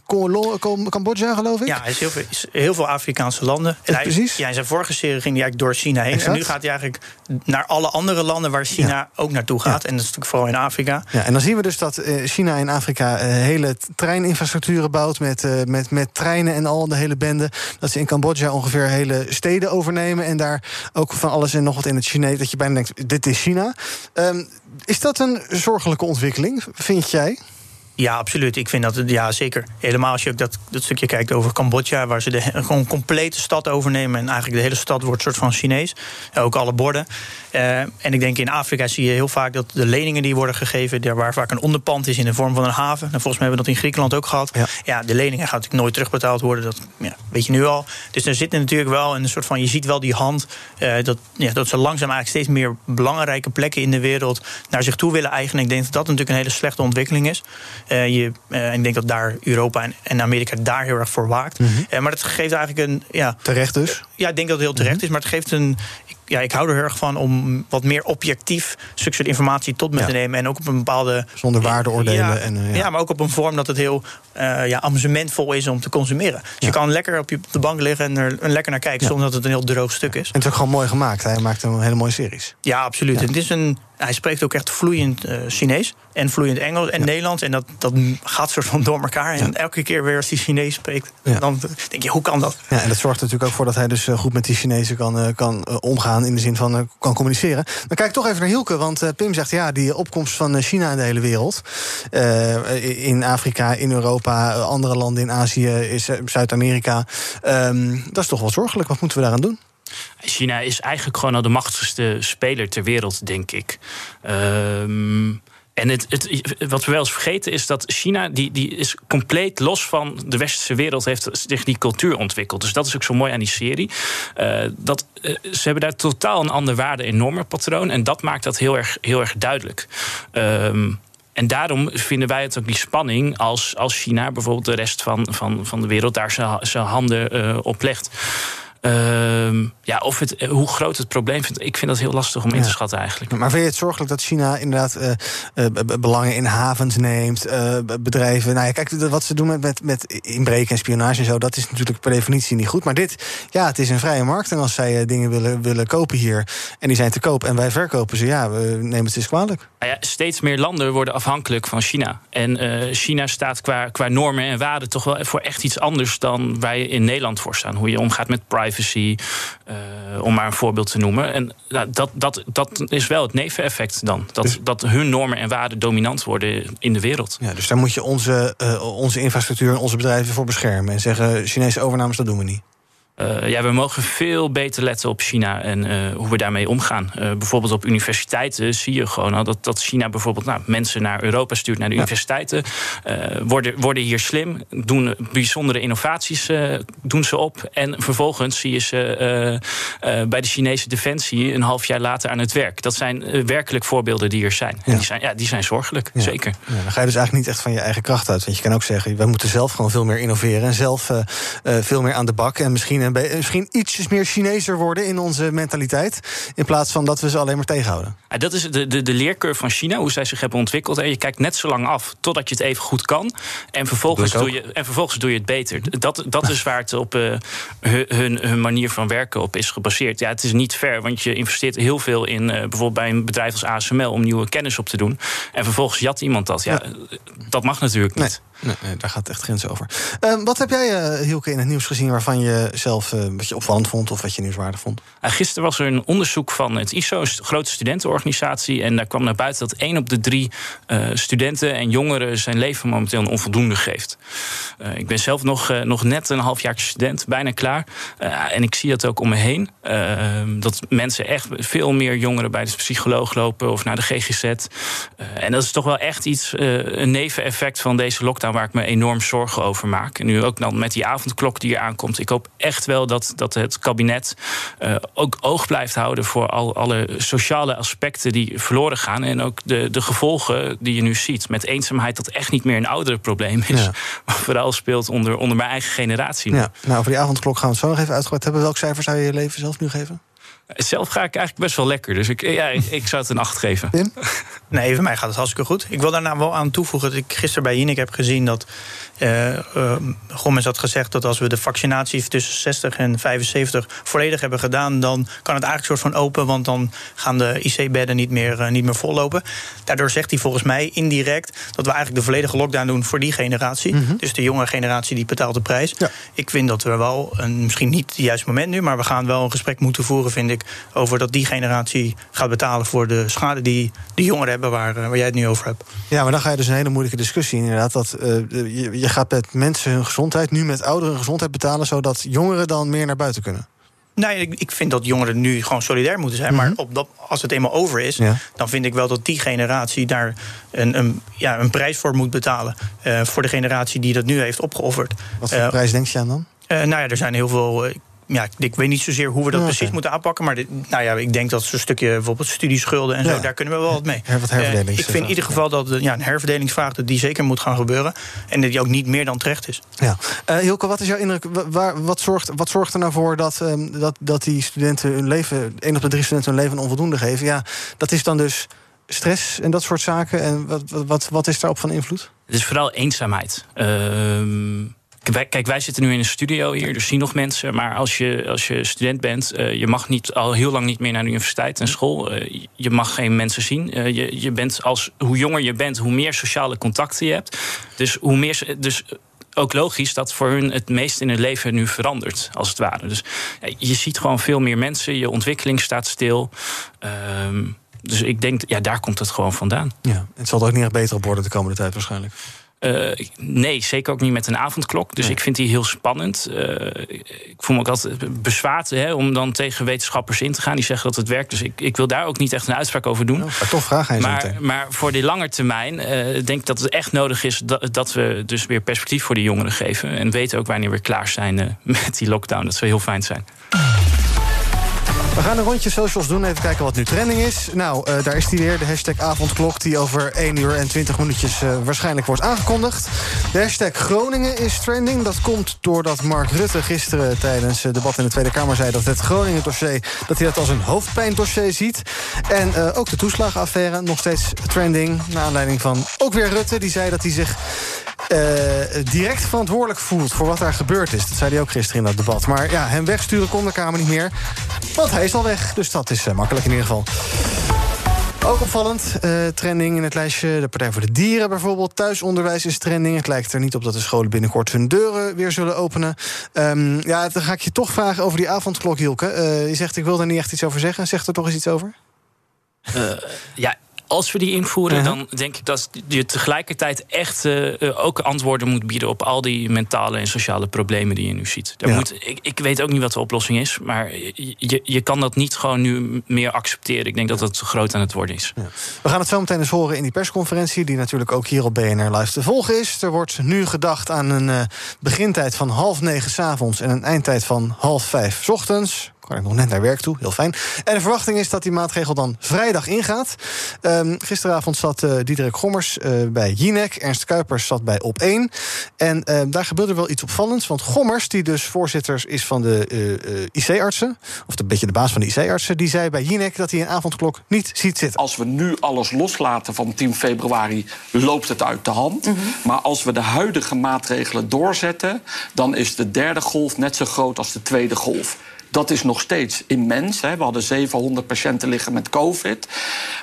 Cambodja, geloof ik. Ja, hij is heel veel, is heel veel Afrikaanse landen. En hij, precies. Ja, in zijn vorige serie ging hij eigenlijk door China heen. Exact. En nu gaat hij eigenlijk naar alle andere landen waar China ook naartoe gaat. En dat is natuurlijk vooral in Afrika. Ja, en dan zien we dus dat eh, China in Afrika eh, hele treininfrastructuren bouwt met, eh, met, met treinen en al de hele bende. Dat ze in Cambodja ongeveer hele steden overnemen en daar ook van alles en nog wat in het Chinees. Dat je bijna denkt, dit is China. Ehm, is dat een zorgelijke ontwikkeling, vind jij? Ja, absoluut. Ik vind dat, ja, zeker. Helemaal als je ook dat, dat stukje kijkt over Cambodja, waar ze de gewoon complete stad overnemen. En eigenlijk de hele stad wordt een soort van Chinees. Ook alle borden. Eh, en ik denk in Afrika zie je heel vaak dat de leningen die worden gegeven, daar waar vaak een onderpand is in de vorm van een haven. En volgens mij hebben we dat in Griekenland ook gehad. Ja, de leningen gaan natuurlijk nooit terugbetaald worden. Dat ja, weet je nu al. Dus er zit natuurlijk wel een soort van, je ziet wel die hand, eh, dat, ja, dat ze langzaam eigenlijk steeds meer belangrijke plekken in de wereld naar zich toe willen eigenen. Ik denk dat dat natuurlijk een hele slechte ontwikkeling is. Eh, je, eh, ik denk dat daar Europa en, en Amerika daar heel erg voor waakt. Eh, maar dat geeft eigenlijk een. Ja, Terecht dus. ja, ik denk dat het heel terecht is, maar het geeft een. Ik- Ja, ik hou er heel erg van om wat meer objectief soort informatie tot me Ja. te nemen. En ook op een bepaalde. Zonder waardeoordelen. Ja, en, eh, ja. ja. maar ook op een vorm dat het heel eh, ja, amusementvol is om te consumeren. Dus je kan lekker op, je, op de bank liggen en er en lekker naar kijken zonder dat het een heel droog stuk is. En het is ook gewoon mooi gemaakt. Hij maakt een hele mooie series. Ja, absoluut. Het is een, hij spreekt ook echt vloeiend eh, Chinees en vloeiend Engels en Nederlands. En dat, dat gaat soort van door elkaar. En elke keer weer als hij Chinees spreekt, dan denk je, hoe kan dat? Ja, en dat zorgt er natuurlijk ook voor dat hij dus goed met die Chinezen kan, kan eh, In de zin van eh, kan communiceren. Dan kijk toch even naar Hielke. Want eh, Pim zegt ja, die opkomst van eh, China in de hele wereld. in Afrika, in Europa, andere landen in Azië, Zuid-Amerika. ehm, dat is toch wel zorgelijk. Wat moeten we daaraan doen? China is eigenlijk gewoon al de machtigste speler ter wereld, denk ik. Ehm en het, het, wat we wel eens vergeten is dat China, die, die is compleet los van de westerse wereld, heeft zich die cultuur ontwikkeld. Dus dat is ook zo mooi aan die serie. Uh, dat, uh, ze hebben daar totaal een ander waarde- en normenpatroon. En dat maakt dat heel erg, heel erg duidelijk. Um, en daarom vinden wij het ook die spanning als, als China bijvoorbeeld de rest van, van, van de wereld daar zijn handen uh, op legt. Uh, ja, of het, hoe groot het probleem vindt, ik vind dat heel lastig om in te schatten eigenlijk. Maar vind je het zorgelijk dat China inderdaad uh, uh, belangen in havens neemt, uh, bedrijven? Nou ja, kijk, wat ze doen met, met, met inbreken en spionage en zo, dat is natuurlijk per definitie niet goed. Maar dit, ja, het is een vrije markt. En als zij dingen willen, willen kopen hier en die zijn te koop en wij verkopen ze, ja, we nemen het eens kwalijk. Nou ja, steeds meer landen worden afhankelijk van China. En China staat qua, qua normen en waarden toch wel voor echt iets anders dan wij in Nederland voor staan. Hoe je omgaat met privacy, uh, om maar een voorbeeld te noemen. En nou, dat, dat, dat is wel het neveneffect dan. Dat, dus, dat hun normen en waarden dominant worden in de wereld. Ja, dus daar moet je onze, uh, onze infrastructuur en onze bedrijven voor beschermen. En zeggen, Chinese overnames, dat doen we niet. Uh, ja, we mogen veel beter letten op China en uh, hoe we daarmee omgaan. Uh, bijvoorbeeld op universiteiten zie je gewoon dat, dat China bijvoorbeeld nou, mensen naar Europa stuurt, naar de ja. universiteiten. worden, worden hier slim, doen bijzondere innovaties doen ze op. En vervolgens zie je ze bij de Chinese defensie een half jaar later aan het werk. Dat zijn werkelijk voorbeelden die er zijn. Ja. En die zijn, ja, die zijn zorgelijk, ja. zeker. dan ga je dus eigenlijk niet echt van je eigen kracht uit. Want je kan ook zeggen, wij moeten zelf gewoon veel meer innoveren en zelf veel meer aan de bak. En misschien misschien ietsjes meer Chinezer worden in onze mentaliteit. In plaats van dat we ze alleen maar tegenhouden. Ja, dat is de, de, de leercurve van China, hoe zij zich hebben ontwikkeld. En je kijkt net zo lang af totdat je het even goed kan. En vervolgens, doe, je, en vervolgens doe je het beter. Dat, dat is waar het op uh, hun, hun manier van werken op is gebaseerd. Ja, het is niet fair, want je investeert heel veel in uh, bijvoorbeeld bij een bedrijf als ASML om nieuwe kennis op te doen. En vervolgens jat iemand dat. Ja, ja. dat mag natuurlijk niet. Nee, nee, daar gaat echt grens over. Uh, wat heb jij, uh, Hielke, in het nieuws gezien waarvan je zelf uh, wat je opvallend vond of wat je nieuwswaardig vond? gisteren was er een onderzoek van het ISO, een grote studentenorganisatie. En daar kwam naar buiten dat één op de drie studenten en jongeren zijn leven momenteel een onvoldoende geeft. ik ben zelf nog, nog net een halfjaartje student, bijna klaar. en ik zie dat ook om me heen. Ehm, dat mensen echt veel meer jongeren bij de psycholoog lopen of naar de GGZ. en dat is toch wel echt iets, een neveneffect van deze lockdown waar ik me enorm zorgen over maak. En nu ook dan met die avondklok die er aankomt. Ik hoop echt wel dat, dat het kabinet uh, ook oog blijft houden voor al, alle sociale aspecten die verloren gaan. En ook de, de gevolgen die je nu ziet. Met eenzaamheid dat echt niet meer een oudere probleem is. Ja. Maar vooral speelt onder, onder mijn eigen generatie. Ja, nou, voor die avondklok gaan we het zo nog even uitgebreid hebben. Welk cijfer zou je je leven zelf nu geven? Zelf ga ik eigenlijk best wel lekker. Dus ik, ja, ik zou het een 8 geven. Tim? Nee, voor mij gaat het hartstikke goed. Ik wil daarna wel aan toevoegen dat ik gisteren bij Jinek heb gezien dat uh, uh, Gomez had gezegd dat als we de vaccinatie tussen 60 en 75 volledig hebben gedaan, dan kan het eigenlijk soort van open, want dan gaan de IC-bedden niet meer, uh, niet meer vollopen. Daardoor zegt hij volgens mij indirect dat we eigenlijk de volledige lockdown doen voor die generatie. Mm -hmm. Dus de jonge generatie die betaalt de prijs. Ja. Ik vind dat we wel, een, misschien niet het juiste moment nu, maar we gaan wel een gesprek moeten voeren, vind ik, over dat die generatie gaat betalen voor de schade die de jongeren hebben waar, waar jij het nu over hebt. Ja, maar dan ga je dus een hele moeilijke discussie inderdaad. Dat, je, je gaat met mensen hun gezondheid, nu met ouderen hun gezondheid betalen, zodat jongeren dan meer naar buiten kunnen. Nee, ik, ik vind dat jongeren nu gewoon solidair moeten zijn. Mm -hmm. Maar op dat, als het eenmaal over is, ja. dan vind ik wel dat die generatie daar een, een, ja, een prijs voor moet betalen. Uh, voor de generatie die dat nu heeft opgeofferd. Wat voor uh, prijs denk je aan dan? Uh, nou ja, er zijn heel veel ja, ik weet niet zozeer hoe we dat ja, precies okay. moeten aanpakken. Maar dit, nou ja, ik denk dat zo'n stukje bijvoorbeeld studieschulden en ja. zo, daar kunnen we wel wat mee. Her, wat herverdeling. Uh, ik vind in ieder geval dat ja, een herverdelingsvraag dat die zeker moet gaan gebeuren. En dat die ook niet meer dan terecht is. Ja. Uh, Hilke, wat is jouw indruk? Waar, wat, zorgt, wat zorgt er nou voor dat, um, dat, dat die studenten hun leven, één op de drie studenten hun leven onvoldoende geven? Ja, dat is dan dus stress en dat soort zaken. En wat, wat, wat is daarop van invloed? Het is vooral eenzaamheid. Uh, Kijk, wij zitten nu in een studio hier, dus zien nog mensen. Maar als je, als je student bent, uh, je mag niet, al heel lang niet meer naar de universiteit en school. Uh, je mag geen mensen zien. Uh, je, je bent als, hoe jonger je bent, hoe meer sociale contacten je hebt. Dus hoe meer. Dus, ook logisch dat voor hun het meest in hun leven nu verandert, als het ware. Dus je ziet gewoon veel meer mensen, je ontwikkeling staat stil. Um, dus ik denk, ja, daar komt het gewoon vandaan. Ja, het zal er ook niet echt beter op worden de komende tijd waarschijnlijk. Uh, nee, zeker ook niet met een avondklok. Dus ik vind die heel spannend. Uh, ik voel me ook altijd bezwaard hè, om dan tegen wetenschappers in te gaan die zeggen dat het werkt. Dus ik, ik wil daar ook niet echt een uitspraak over doen. Oh, maar toch vraag hij maar, maar voor die lange termijn uh, denk ik dat het echt nodig is dat, dat, we dus weer perspectief voor de jongeren geven. En weten ook wanneer we klaar zijn met die lockdown. Dat zou heel fijn zijn. We gaan een rondje socials doen, even kijken wat nu trending is. Nou, uh, daar is die weer, de hashtag avondklok... die over 1 uur en 20 minuutjes uh, waarschijnlijk wordt aangekondigd. De hashtag Groningen is trending. Dat komt doordat Mark Rutte gisteren tijdens het debat in de Tweede Kamer... zei dat het Groningen-dossier dat hij dat als een hoofdpijndossier ziet. En uh, ook de toeslagenaffaire, nog steeds trending. Naar aanleiding van ook weer Rutte, die zei dat hij zich... Direct verantwoordelijk voelt voor wat daar gebeurd is. Dat zei hij ook gisteren in dat debat. Maar ja, hem wegsturen kon de Kamer niet meer. Want hij al weg, dus dat is uh, makkelijk in ieder geval. Ook opvallend, uh, trending in het lijstje. De Partij voor de Dieren bijvoorbeeld. Thuisonderwijs is trending. Het lijkt er niet op dat de scholen binnenkort hun deuren weer zullen openen. Um, ja, dan ga ik je toch vragen over die avondklok, Hielke. Uh, je zegt, ik wil er niet echt iets over zeggen. Zegt er toch eens iets over? ja, als we die invoeren, dan denk ik dat je tegelijkertijd echt uh, ook antwoorden moet bieden op al die mentale en sociale problemen die je nu ziet. Daar moet, ik, ik, weet ook niet wat de oplossing is, maar je, je kan dat niet gewoon nu meer accepteren. Ik denk dat dat groot aan het worden is. Ja. We gaan het zo meteen eens horen in die persconferentie, die natuurlijk ook hier op BNR Live te volgen is. Er wordt nu gedacht aan een uh, begintijd van half negen s avonds en een eindtijd van half vijf s ochtends kan ik nog net naar werk toe, heel fijn. En de verwachting is dat die maatregel dan vrijdag ingaat. Um, gisteravond zat uh, Diederik Gommers uh, bij Jinek. Ernst Kuipers zat bij Op1. En uh, daar gebeurde wel iets opvallends. Want Gommers, die dus voorzitter is van de IC-artsen... of een beetje de baas van de IC-artsen... die zei bij Jinek dat hij een avondklok niet ziet zitten. Als we nu alles loslaten van 10 februari... loopt het uit de hand. Mm -hmm. Maar als we de huidige maatregelen doorzetten... dan is de derde golf net zo groot als de tweede golf. Dat is nog steeds immens. Hè. We hadden 700 patiënten liggen met COVID.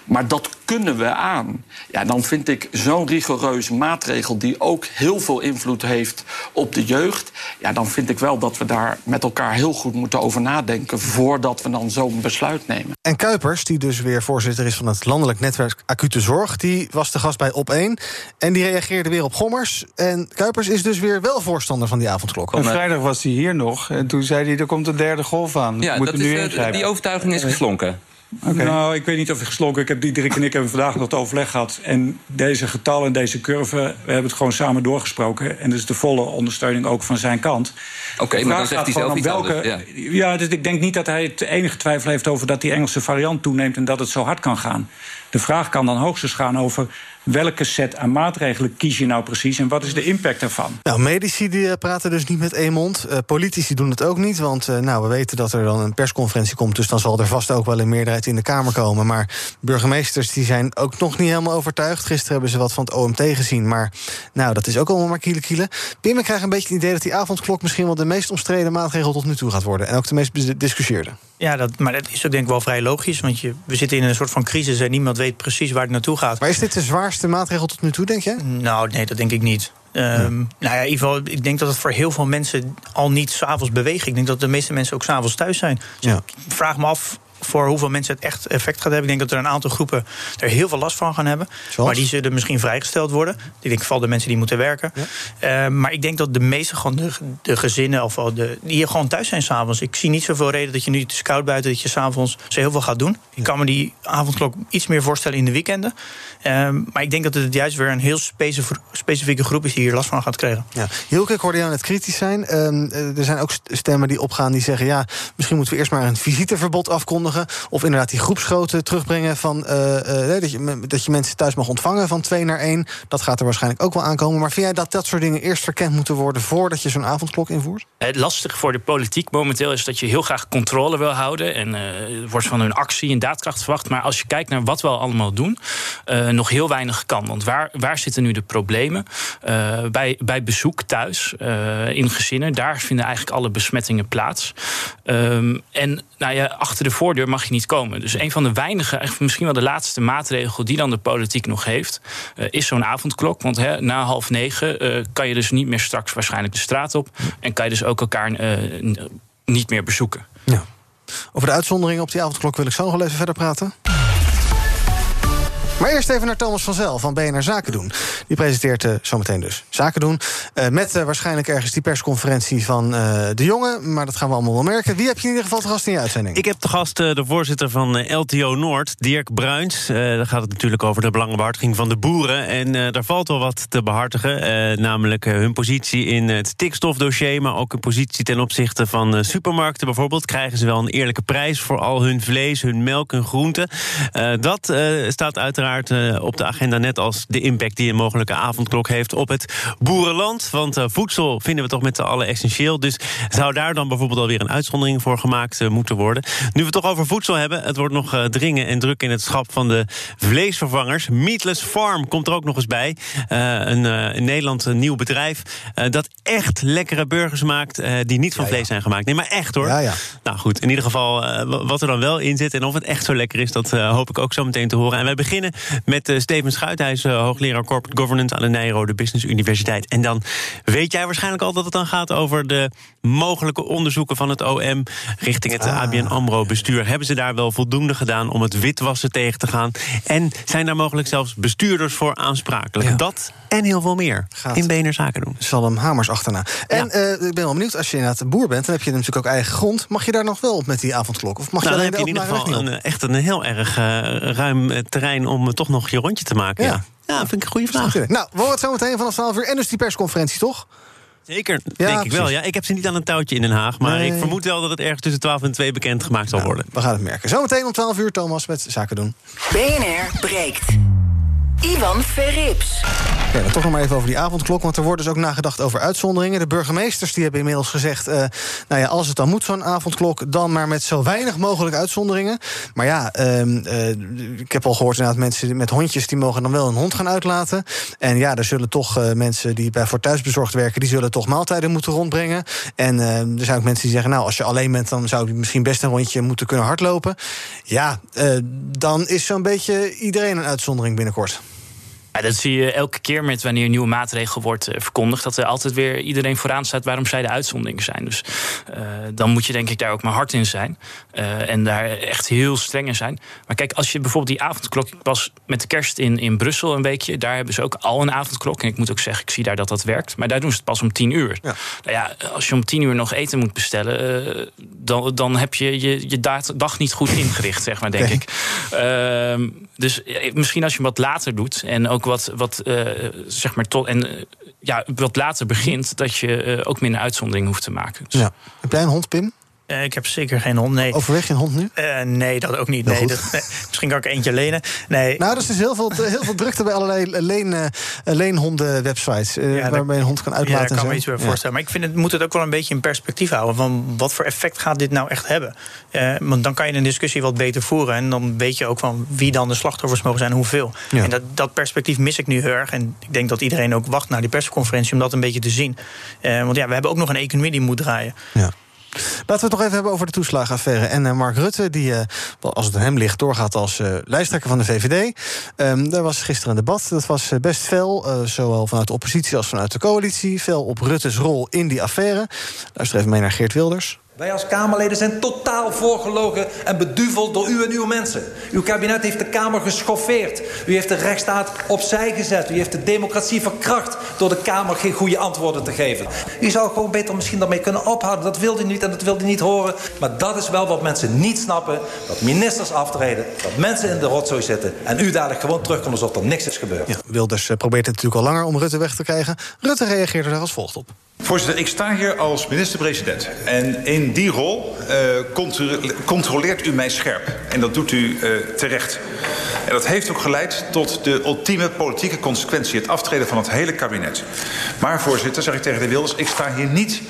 Maar dat kunnen we aan. Ja, dan vind ik zo'n rigoureuze maatregel... die ook heel veel invloed heeft op de jeugd... Ja, dan vind ik wel dat we daar met elkaar heel goed moeten over nadenken... voordat we dan zo'n besluit nemen. En Kuipers, die dus weer voorzitter is van het Landelijk Netwerk Acute Zorg... die was de gast bij Op1 en die reageerde weer op Gommers. En Kuipers is dus weer wel voorstander van die avondklok. En vrijdag was hij hier nog en toen zei hij... er komt een derde golf aan. Ja, dat nu is, uh, die overtuiging is geslonken. Okay. Nou, ik weet niet of hij geslonken. Ik heb Diederik en ik hebben vandaag nog het overleg gehad. En deze getallen en deze curve, we hebben het gewoon samen doorgesproken. En dus de volle ondersteuning ook van zijn kant. Oké, okay, maar dan zegt hij zelf iets welke, anders, Ja, ja dus ik denk niet dat hij het enige twijfel heeft over dat die Engelse variant toeneemt en dat het zo hard kan gaan. De vraag kan dan hoogstens gaan over welke set aan maatregelen kies je nou precies en wat is de impact daarvan? Nou, medici die praten dus niet met één mond. Uh, politici doen het ook niet, want uh, nou, we weten dat er dan een persconferentie komt, dus dan zal er vast ook wel een meerderheid in de Kamer komen. Maar burgemeesters die zijn ook nog niet helemaal overtuigd. Gisteren hebben ze wat van het OMT gezien, maar nou, dat is ook allemaal maar kiele kiele. Pim, ik krijg een beetje het idee dat die avondklok misschien wel de meest omstreden maatregel tot nu toe gaat worden en ook de meest gediscussieerde. Ja, dat, maar dat is ook denk ik wel vrij logisch, want je, we zitten in een soort van crisis en niemand weet precies waar het naartoe gaat. Maar is dit de zwaarste maatregel tot nu toe, denk je? Nou, nee, dat denk ik niet. Um, ja. Nou ja, in ieder geval, ik denk dat het voor heel veel mensen al niet s'avonds beweegt. Ik denk dat de meeste mensen ook s'avonds thuis zijn. Dus ja. ik vraag me af voor hoeveel mensen het echt effect gaat hebben. Ik denk dat er een aantal groepen er heel veel last van gaan hebben. Zoals? Maar die zullen misschien vrijgesteld worden. Ik denk vooral de mensen die moeten werken. Ja. Uh, maar ik denk dat de meeste gewoon de, de gezinnen of de, die hier gewoon thuis zijn s'avonds. Ik zie niet zoveel reden dat je nu te koud buiten dat je s'avonds zo heel veel gaat doen. Ik kan me die avondklok iets meer voorstellen in de weekenden. Uh, maar ik denk dat het juist weer een heel specifieke groep is die hier last van gaat krijgen. Ja. Hielke, ik hoorde jou net kritisch zijn. Uh, er zijn ook stemmen die opgaan die zeggen... ja, misschien moeten we eerst maar een visiteverbod afkondigen. Of inderdaad die groepsgrootte terugbrengen van uh, uh, dat, je, dat je mensen thuis mag ontvangen van twee naar één. Dat gaat er waarschijnlijk ook wel aankomen. Maar vind jij dat dat soort dingen eerst verkend moeten worden voordat je zo'n avondklok invoert? Het lastige voor de politiek momenteel is dat je heel graag controle wil houden. En uh, wordt van hun actie en daadkracht verwacht. Maar als je kijkt naar wat we allemaal doen, nog heel weinig kan. Want waar, waar zitten nu de problemen? bij, bij bezoek thuis, in gezinnen, daar vinden eigenlijk alle besmettingen plaats. Um, en nou ja, achter de voordeur mag je niet komen. Dus een van de weinige, misschien wel de laatste maatregel die dan de politiek nog heeft, uh, is zo'n avondklok. Want hè, na half negen uh, kan je dus niet meer straks waarschijnlijk de straat op. En kan je dus ook elkaar uh, niet meer bezoeken. Ja. Over de uitzonderingen op die avondklok wil ik zo nog wel even verder praten. Maar eerst even naar Thomas van Zel van BNR Zaken doen. Die presenteert uh, zometeen dus Zaken doen. Uh, met uh, waarschijnlijk ergens die persconferentie van de jongen. Maar dat gaan we allemaal wel merken. Wie heb je in ieder geval te gast in je uitzending? Ik heb te gast de voorzitter van LTO Noord, Dirk Bruins. daar gaat het natuurlijk over de belangenbehartiging van de boeren. En daar valt wel wat te behartigen. namelijk hun positie in het stikstofdossier. Maar ook hun positie ten opzichte van supermarkten bijvoorbeeld. Krijgen ze wel een eerlijke prijs voor al hun vlees, hun melk, hun groenten? dat staat uiteraard uiteraard uh, op de agenda, net als de impact die een mogelijke avondklok heeft op het boerenland. Want uh, voedsel vinden we toch met z'n allen essentieel. Dus zou daar dan bijvoorbeeld alweer een uitzondering voor gemaakt uh, moeten worden. Nu we het toch over voedsel hebben, het wordt nog dringen en druk in het schap van de vleesvervangers. Meatless Farm komt er ook nog eens bij. een in Nederland een nieuw bedrijf dat echt lekkere burgers maakt die niet van ja, vlees zijn gemaakt. Nee, maar echt hoor. Ja, ja. Nou goed, in ieder geval wat er dan wel in zit en of het echt zo lekker is, dat hoop ik ook zo meteen te horen. En wij beginnen met uh, Steven Schuit. Hij is uh, hoogleraar Corporate Governance aan de Nijrode Business Universiteit. En dan weet jij waarschijnlijk al dat het dan gaat over de mogelijke onderzoeken van het OM richting het ah. ABN AMRO-bestuur. Hebben ze daar wel voldoende gedaan om het witwassen tegen te gaan? En zijn daar mogelijk zelfs bestuurders voor aansprakelijk? Ja. Dat en heel veel meer Gaat in BNR Zaken doen. Salem Hamers achterna. En ja. uh, ik ben wel benieuwd, als je inderdaad boer bent... dan heb je natuurlijk ook eigen grond. Mag je daar nog wel op met die avondklok? Of mag nou, je dan heb je in ieder geval een, echt een heel erg uh, ruim terrein... om toch nog je rondje te maken. Ja, ja. ja vind ik een goede vraag. Nou, we horen het zo meteen vanaf 12 uur. En dus die persconferentie, toch? Zeker, ja, denk ik wel. Ja, ik heb ze niet aan een touwtje in Den Haag. Maar nee. ik vermoed wel dat het ergens tussen 12 en 2 bekendgemaakt zal nou, worden. We gaan het merken. Zometeen om 12 uur, Thomas, met Zaken doen. BNR breekt. Ivan Verrips. Toch nog maar even over die avondklok. Want er wordt dus ook nagedacht over uitzonderingen. De burgemeesters die hebben inmiddels gezegd... Uh, nou ja, als het dan moet, zo'n avondklok... dan maar met zo weinig mogelijk uitzonderingen. Maar ja, uh, uh, ik heb al gehoord inderdaad... mensen met hondjes die mogen dan wel een hond gaan uitlaten. En ja, er zullen toch eh, mensen die bij voor thuisbezorgd werken... die zullen toch maaltijden moeten rondbrengen. En er zijn ook mensen die zeggen... nou, als je alleen bent, dan zou je misschien best een rondje moeten kunnen hardlopen. Ja, dan is zo'n beetje iedereen een uitzondering binnenkort. Ja, dat zie je elke keer met wanneer een nieuwe maatregel wordt uh, verkondigd. Dat er altijd weer iedereen vooraan staat waarom zij de uitzondering zijn. Dus uh, dan moet je denk ik daar ook maar hard in zijn. Uh, en daar echt heel streng in zijn. Maar kijk, als je bijvoorbeeld die avondklok. Ik was met de kerst in, in Brussel een weekje. Daar hebben ze ook al een avondklok. En ik moet ook zeggen, ik zie daar dat dat werkt. Maar daar doen ze het pas om tien uur. Ja. Nou ja, als je om tien uur nog eten moet bestellen. dan, dan heb je je, je dag niet goed ingericht, zeg maar, denk ik. Ehm, dus misschien als je wat later doet. En ook wat, wat uh, zeg maar tot. En uh, ja, wat later begint, dat je uh, ook minder uitzondering hoeft te maken. Dus. Ja. Heb jij een hond, Pim? Uh, ik heb zeker geen hond, nee. Overweeg je een hond nu? Uh, nee, dat ook niet. Nee, dat, nee, misschien kan ik eentje lenen. Nee. Nou, er is dus heel veel, heel veel drukte bij allerlei leen, uh, leenhonden-websites... Ja, waarmee een hond kan uitlaten. Ja, daar kan me iets bij voorstellen. Maar ik vind het, moet het ook wel een beetje in perspectief houden... van wat voor effect gaat dit nou echt hebben? want dan kan je een discussie wat beter voeren... en dan weet je ook van wie dan de slachtoffers mogen zijn, hoeveel. Ja. En dat, dat perspectief mis ik nu heel erg. En ik denk dat iedereen ook wacht naar die persconferentie... om dat een beetje te zien. want ja, we hebben ook nog een economie die moet draaien. Ja. Laten we het nog even hebben over de toeslagenaffaire. En uh, Mark Rutte, die, uh, als het aan hem ligt, doorgaat als uh, lijsttrekker van de VVD. Um, daar was gisteren een debat. Dat was best fel, zowel vanuit de oppositie als vanuit de coalitie. Veel op Rutte's rol in die affaire. Luister even mee naar Geert Wilders. Wij als Kamerleden zijn totaal voorgelogen en beduveld door u en uw mensen. Uw kabinet heeft de Kamer geschoffeerd. U heeft de rechtsstaat opzij gezet. U heeft de democratie verkracht door de Kamer geen goede antwoorden te geven. U zou gewoon beter misschien daarmee kunnen ophouden. Dat wilde u niet en dat wilde u niet horen. Maar dat is wel wat mensen niet snappen. Dat ministers aftreden, dat mensen in de rotzooi zitten... en u dadelijk gewoon terugkomt alsof er niks is gebeurd. Ja, Wilders probeert het natuurlijk al langer om Rutte weg te krijgen. Rutte reageerde daar als volgt op. Voorzitter, ik sta hier als minister-president. En in die rol uh, controleert u mij scherp. En dat doet u uh, terecht. En dat heeft ook geleid tot de ultieme politieke consequentie... het aftreden van het hele kabinet. Maar, voorzitter, zeg ik tegen de Wilders... ik sta hier niet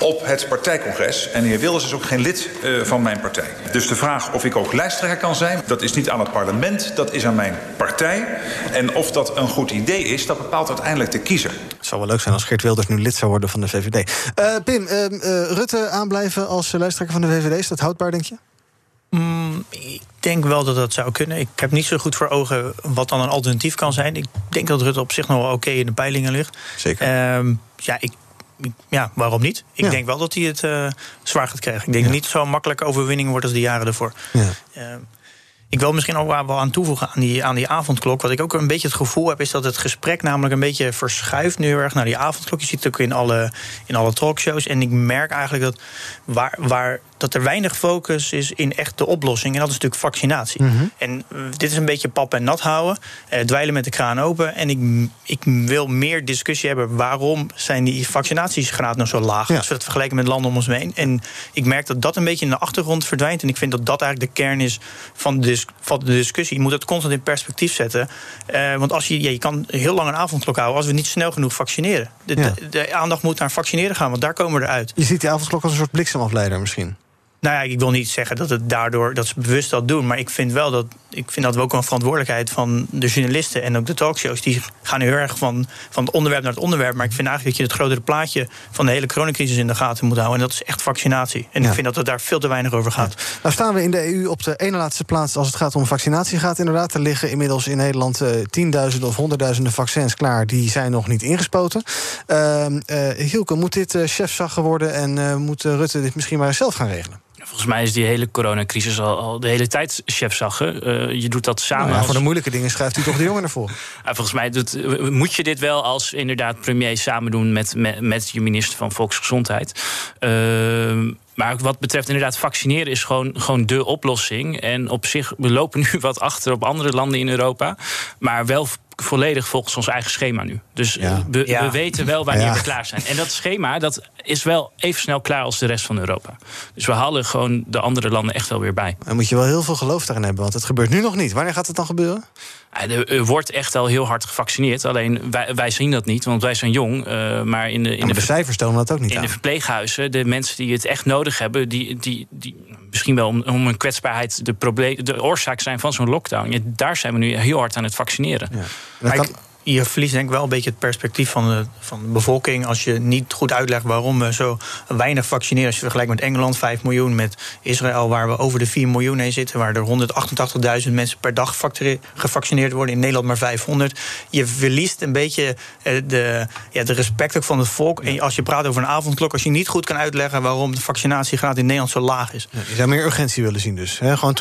op het partijcongres. En de heer Wilders is ook geen lid uh, van mijn partij. Dus de vraag of ik ook lijsttrekker kan zijn... dat is niet aan het parlement, dat is aan mijn partij. En of dat een goed idee is, dat bepaalt uiteindelijk de kiezer. Het zou wel leuk zijn als Geert Wilders nu lid zou worden van de VVD. Uh, Pim, uh, Rutte aanblijven als lijsttrekker van de VVD... is dat houdbaar, denk je? Mm, ik denk wel dat dat zou kunnen. Ik heb niet zo goed voor ogen wat dan een alternatief kan zijn. Ik denk dat Rutte op zich nog wel oké okay in de peilingen ligt. Zeker. Uh, ja, ik ja, waarom niet? Ik ja. denk wel dat hij het uh, zwaar gaat krijgen. Ik denk ja. niet zo makkelijk overwinning wordt als de jaren ervoor. Ja. Uh, Ik wil misschien ook wel aan toevoegen aan die, aan die avondklok. Wat ik ook een beetje het gevoel heb, is dat het gesprek namelijk een beetje verschuift nu erg naar die avondklok. Je ziet het ook in alle, in alle talkshows. En ik merk eigenlijk dat waar, waar dat er weinig focus is in echt de oplossing. En dat is natuurlijk vaccinatie. Mhm. En uh, dit is een beetje pap en nat houden. Uh, dweilen met de kraan open. En ik, ik wil meer discussie hebben. Waarom zijn die vaccinatiesgraad nou zo laag? Ja. Als we het vergelijken met landen om ons heen. En ik merk dat dat een beetje in de achtergrond verdwijnt. En ik vind dat dat eigenlijk de kern is van de, van de discussie. Je moet het constant in perspectief zetten. Uh, want als je, ja, je kan heel lang een avondklok houden... als we niet snel genoeg vaccineren. De, Ja. de, de aandacht moet naar vaccineren gaan, want daar komen we eruit. Je ziet die avondklok als een soort bliksemafleider misschien. Nou ja, ik wil niet zeggen dat het daardoor dat ze bewust dat doen. Maar ik vind wel dat ik vind dat we ook een verantwoordelijkheid van de journalisten en ook de talkshows. Die gaan heel erg van, van het onderwerp naar het onderwerp. Maar ik vind eigenlijk dat je het grotere plaatje van de hele coronacrisis in de gaten moet houden. En dat is echt vaccinatie. En Ja. ik vind dat het daar veel te weinig over gaat. Nou staan we in de EU op de ene laatste plaats als het gaat om vaccinatie gaat. Inderdaad, er liggen inmiddels in Nederland eh, tienduizenden of honderdduizenden vaccins klaar. Die zijn nog niet ingespoten. Eh, Hielke, moet dit uh, chefzag worden en uh, moet uh, Rutte dit misschien maar zelf gaan regelen? Volgens mij is die hele coronacrisis al, al de hele tijd chefzaggen. Uh, je doet dat samen. Nou ja, als... Voor de moeilijke dingen schuift u toch de jongen ervoor. Ja, volgens mij doet, moet je dit wel als inderdaad premier samen doen met, met, met je minister van Volksgezondheid. Uh, maar wat betreft inderdaad vaccineren is gewoon, gewoon de oplossing. En op zich, we lopen nu wat achter op andere landen in Europa. Maar wel volledig volgens ons eigen schema nu. Dus ja. We, ja. we, weten wel wanneer ja. we klaar zijn. En dat schema dat is wel even snel klaar als de rest van Europa. Dus we halen gewoon de andere landen echt wel weer bij. Dan moet je wel heel veel geloof daarin hebben, want het gebeurt nu nog niet. Wanneer gaat het dan gebeuren? Er wordt echt al heel hard gevaccineerd. Alleen wij, wij zien dat niet, want wij zijn jong. Uh, maar in de, in ja, maar de, de cijfers tonen dat ook niet In aan. de verpleeghuizen, de mensen die het echt nodig hebben... die, die, die misschien wel om, om een kwetsbaarheid de, probleem, de oorzaak zijn van zo'n lockdown... Ja, daar zijn we nu heel hard aan het vaccineren. Ja. Je verliest denk ik wel een beetje het perspectief van de, van de bevolking... als je niet goed uitlegt waarom we zo weinig vaccineren. Als je vergelijkt met Engeland, 5 miljoen, met Israël... waar we over de 4 miljoen heen zitten... waar er 188.000 mensen per dag gevaccineerd worden. In Nederland maar 500. Je verliest een beetje de, ja, de respect ook van het volk. En als je praat over een avondklok... als je niet goed kan uitleggen waarom de vaccinatiegraad in Nederland zo laag is. Ja, je zou meer urgentie willen zien dus. Hè? Gewoon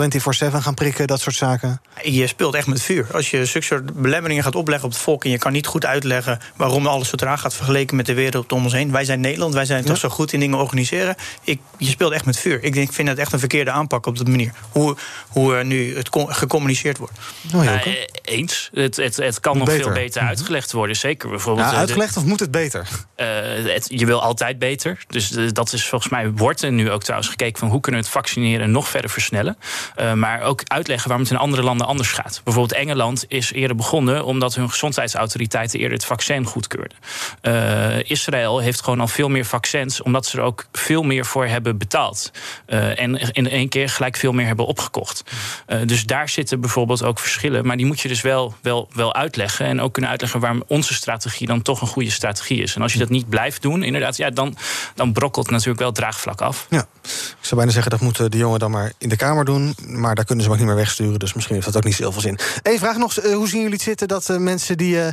24-7 gaan prikken, dat soort zaken. Je speelt echt met vuur. Als je zulke soort belemmeringen gaat opleggen op het volk... en je kan niet goed uitleggen waarom alles zo traag gaat... vergeleken met de wereld om ons heen. Wij zijn Nederland, wij zijn ja. toch zo goed in dingen organiseren. Ik, je speelt echt met vuur. Ik, denk, ik vind het echt een verkeerde aanpak op dat manier. Hoe, hoe uh, nu het gecommuniceerd wordt. Oh, ja, uh, eens. Het, het, het kan nog beter. veel beter uitgelegd worden. Zeker bijvoorbeeld. Ja, uitgelegd de, of moet het beter? Uh, het, je wil altijd beter. Dus dat is volgens mij wordt er nu ook trouwens gekeken van hoe kunnen we het vaccineren nog verder versnellen. Uh, maar ook uitleggen waarom het in andere landen anders gaat. Bijvoorbeeld Engeland is eerder begonnen omdat hun gezondheidsautoriteiten eerder het vaccin goedkeurden. Uh, Israël heeft gewoon al veel meer vaccins omdat ze er ook veel meer voor hebben betaald. Uh, en in één keer gelijk veel meer hebben opgekocht. Uh, dus daar zitten bijvoorbeeld ook verschillen. Maar die moet je dus wel, wel, wel uitleggen. En ook kunnen uitleggen waarom onze strategie dan toch een goede strategie is. En als je dat niet blijft doen, inderdaad, ja, dan, dan brokkelt natuurlijk wel draagvlak af. Ja, ik zou bijna zeggen dat moeten de jongen dan maar in de Kamer doen. Maar daar kunnen ze ook niet meer wegsturen. Dus misschien heeft dat ook niet zoveel zin. Eén vraag nog, hoe zien jullie het zitten dat mensen die uh,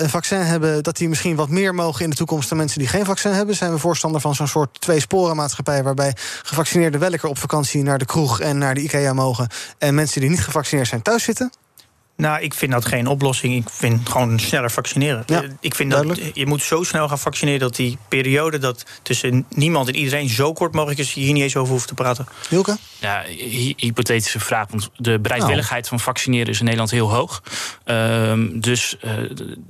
een vaccin hebben, dat die misschien wat meer mogen in de toekomst dan mensen die geen vaccin hebben? Zijn we voorstander van zo'n soort twee-sporen-maatschappij waarbij gevaccineerden wel lekker op vakantie naar de kroeg en naar de IKEA mogen en mensen die niet gevaccineerd zijn thuis zitten? Nou, ik vind dat geen oplossing. Ik vind gewoon sneller vaccineren. Ja, ik vind dat je moet zo snel gaan vaccineren dat die periode dat tussen niemand en iedereen zo kort mogelijk is, je hier niet eens over hoeft te praten. Hilke? Ja, hy hypothetische vraag. Want de bereidwilligheid nou. van vaccineren is in Nederland heel hoog. Um, dus uh,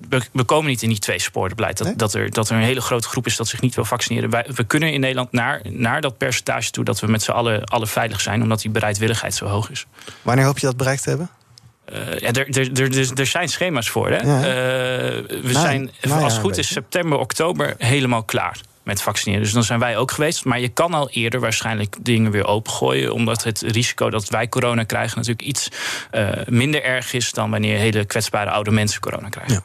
we, we, komen niet in die twee sporenbeleid. Dat, nee? dat, er, dat er een hele grote groep is dat zich niet wil vaccineren. Wij, we kunnen in Nederland naar, naar dat percentage toe dat we met z'n allen, allen veilig zijn, omdat die bereidwilligheid zo hoog is. Wanneer hoop je dat bereikt te hebben? Ja, er, er, er, er zijn schema's voor. Hè? Ja. Uh, we nou, zijn, nou als het goed is, september, oktober helemaal klaar met vaccineren. Dus dan zijn wij ook geweest. Maar je kan al eerder waarschijnlijk dingen weer opengooien. Omdat het risico dat wij corona krijgen natuurlijk iets uh, minder erg is dan wanneer hele kwetsbare oude mensen corona krijgen. Ja.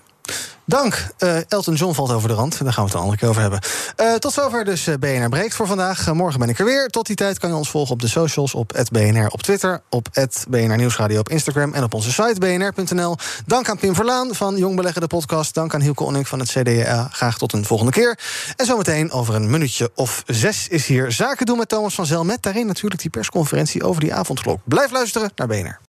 Dank. Uh, Elton John valt over de rand. Daar gaan we het een andere keer over hebben. Uh, tot zover dus uh, BNR Breekt voor vandaag. morgen ben ik er weer. Tot die tijd kan je ons volgen op de socials. Op BNR op Twitter. Op BNR Nieuwsradio op Instagram. En op onze site bnr.nl. Dank aan Pim Verlaan van Jong Beleggen de podcast. Dank aan Hielke Onnik van het CDA. Graag tot een volgende keer. En zometeen over een minuutje of zes is hier Zaken doen met Thomas van Zel. Met daarin natuurlijk die persconferentie over die avondklok. Blijf luisteren naar BNR.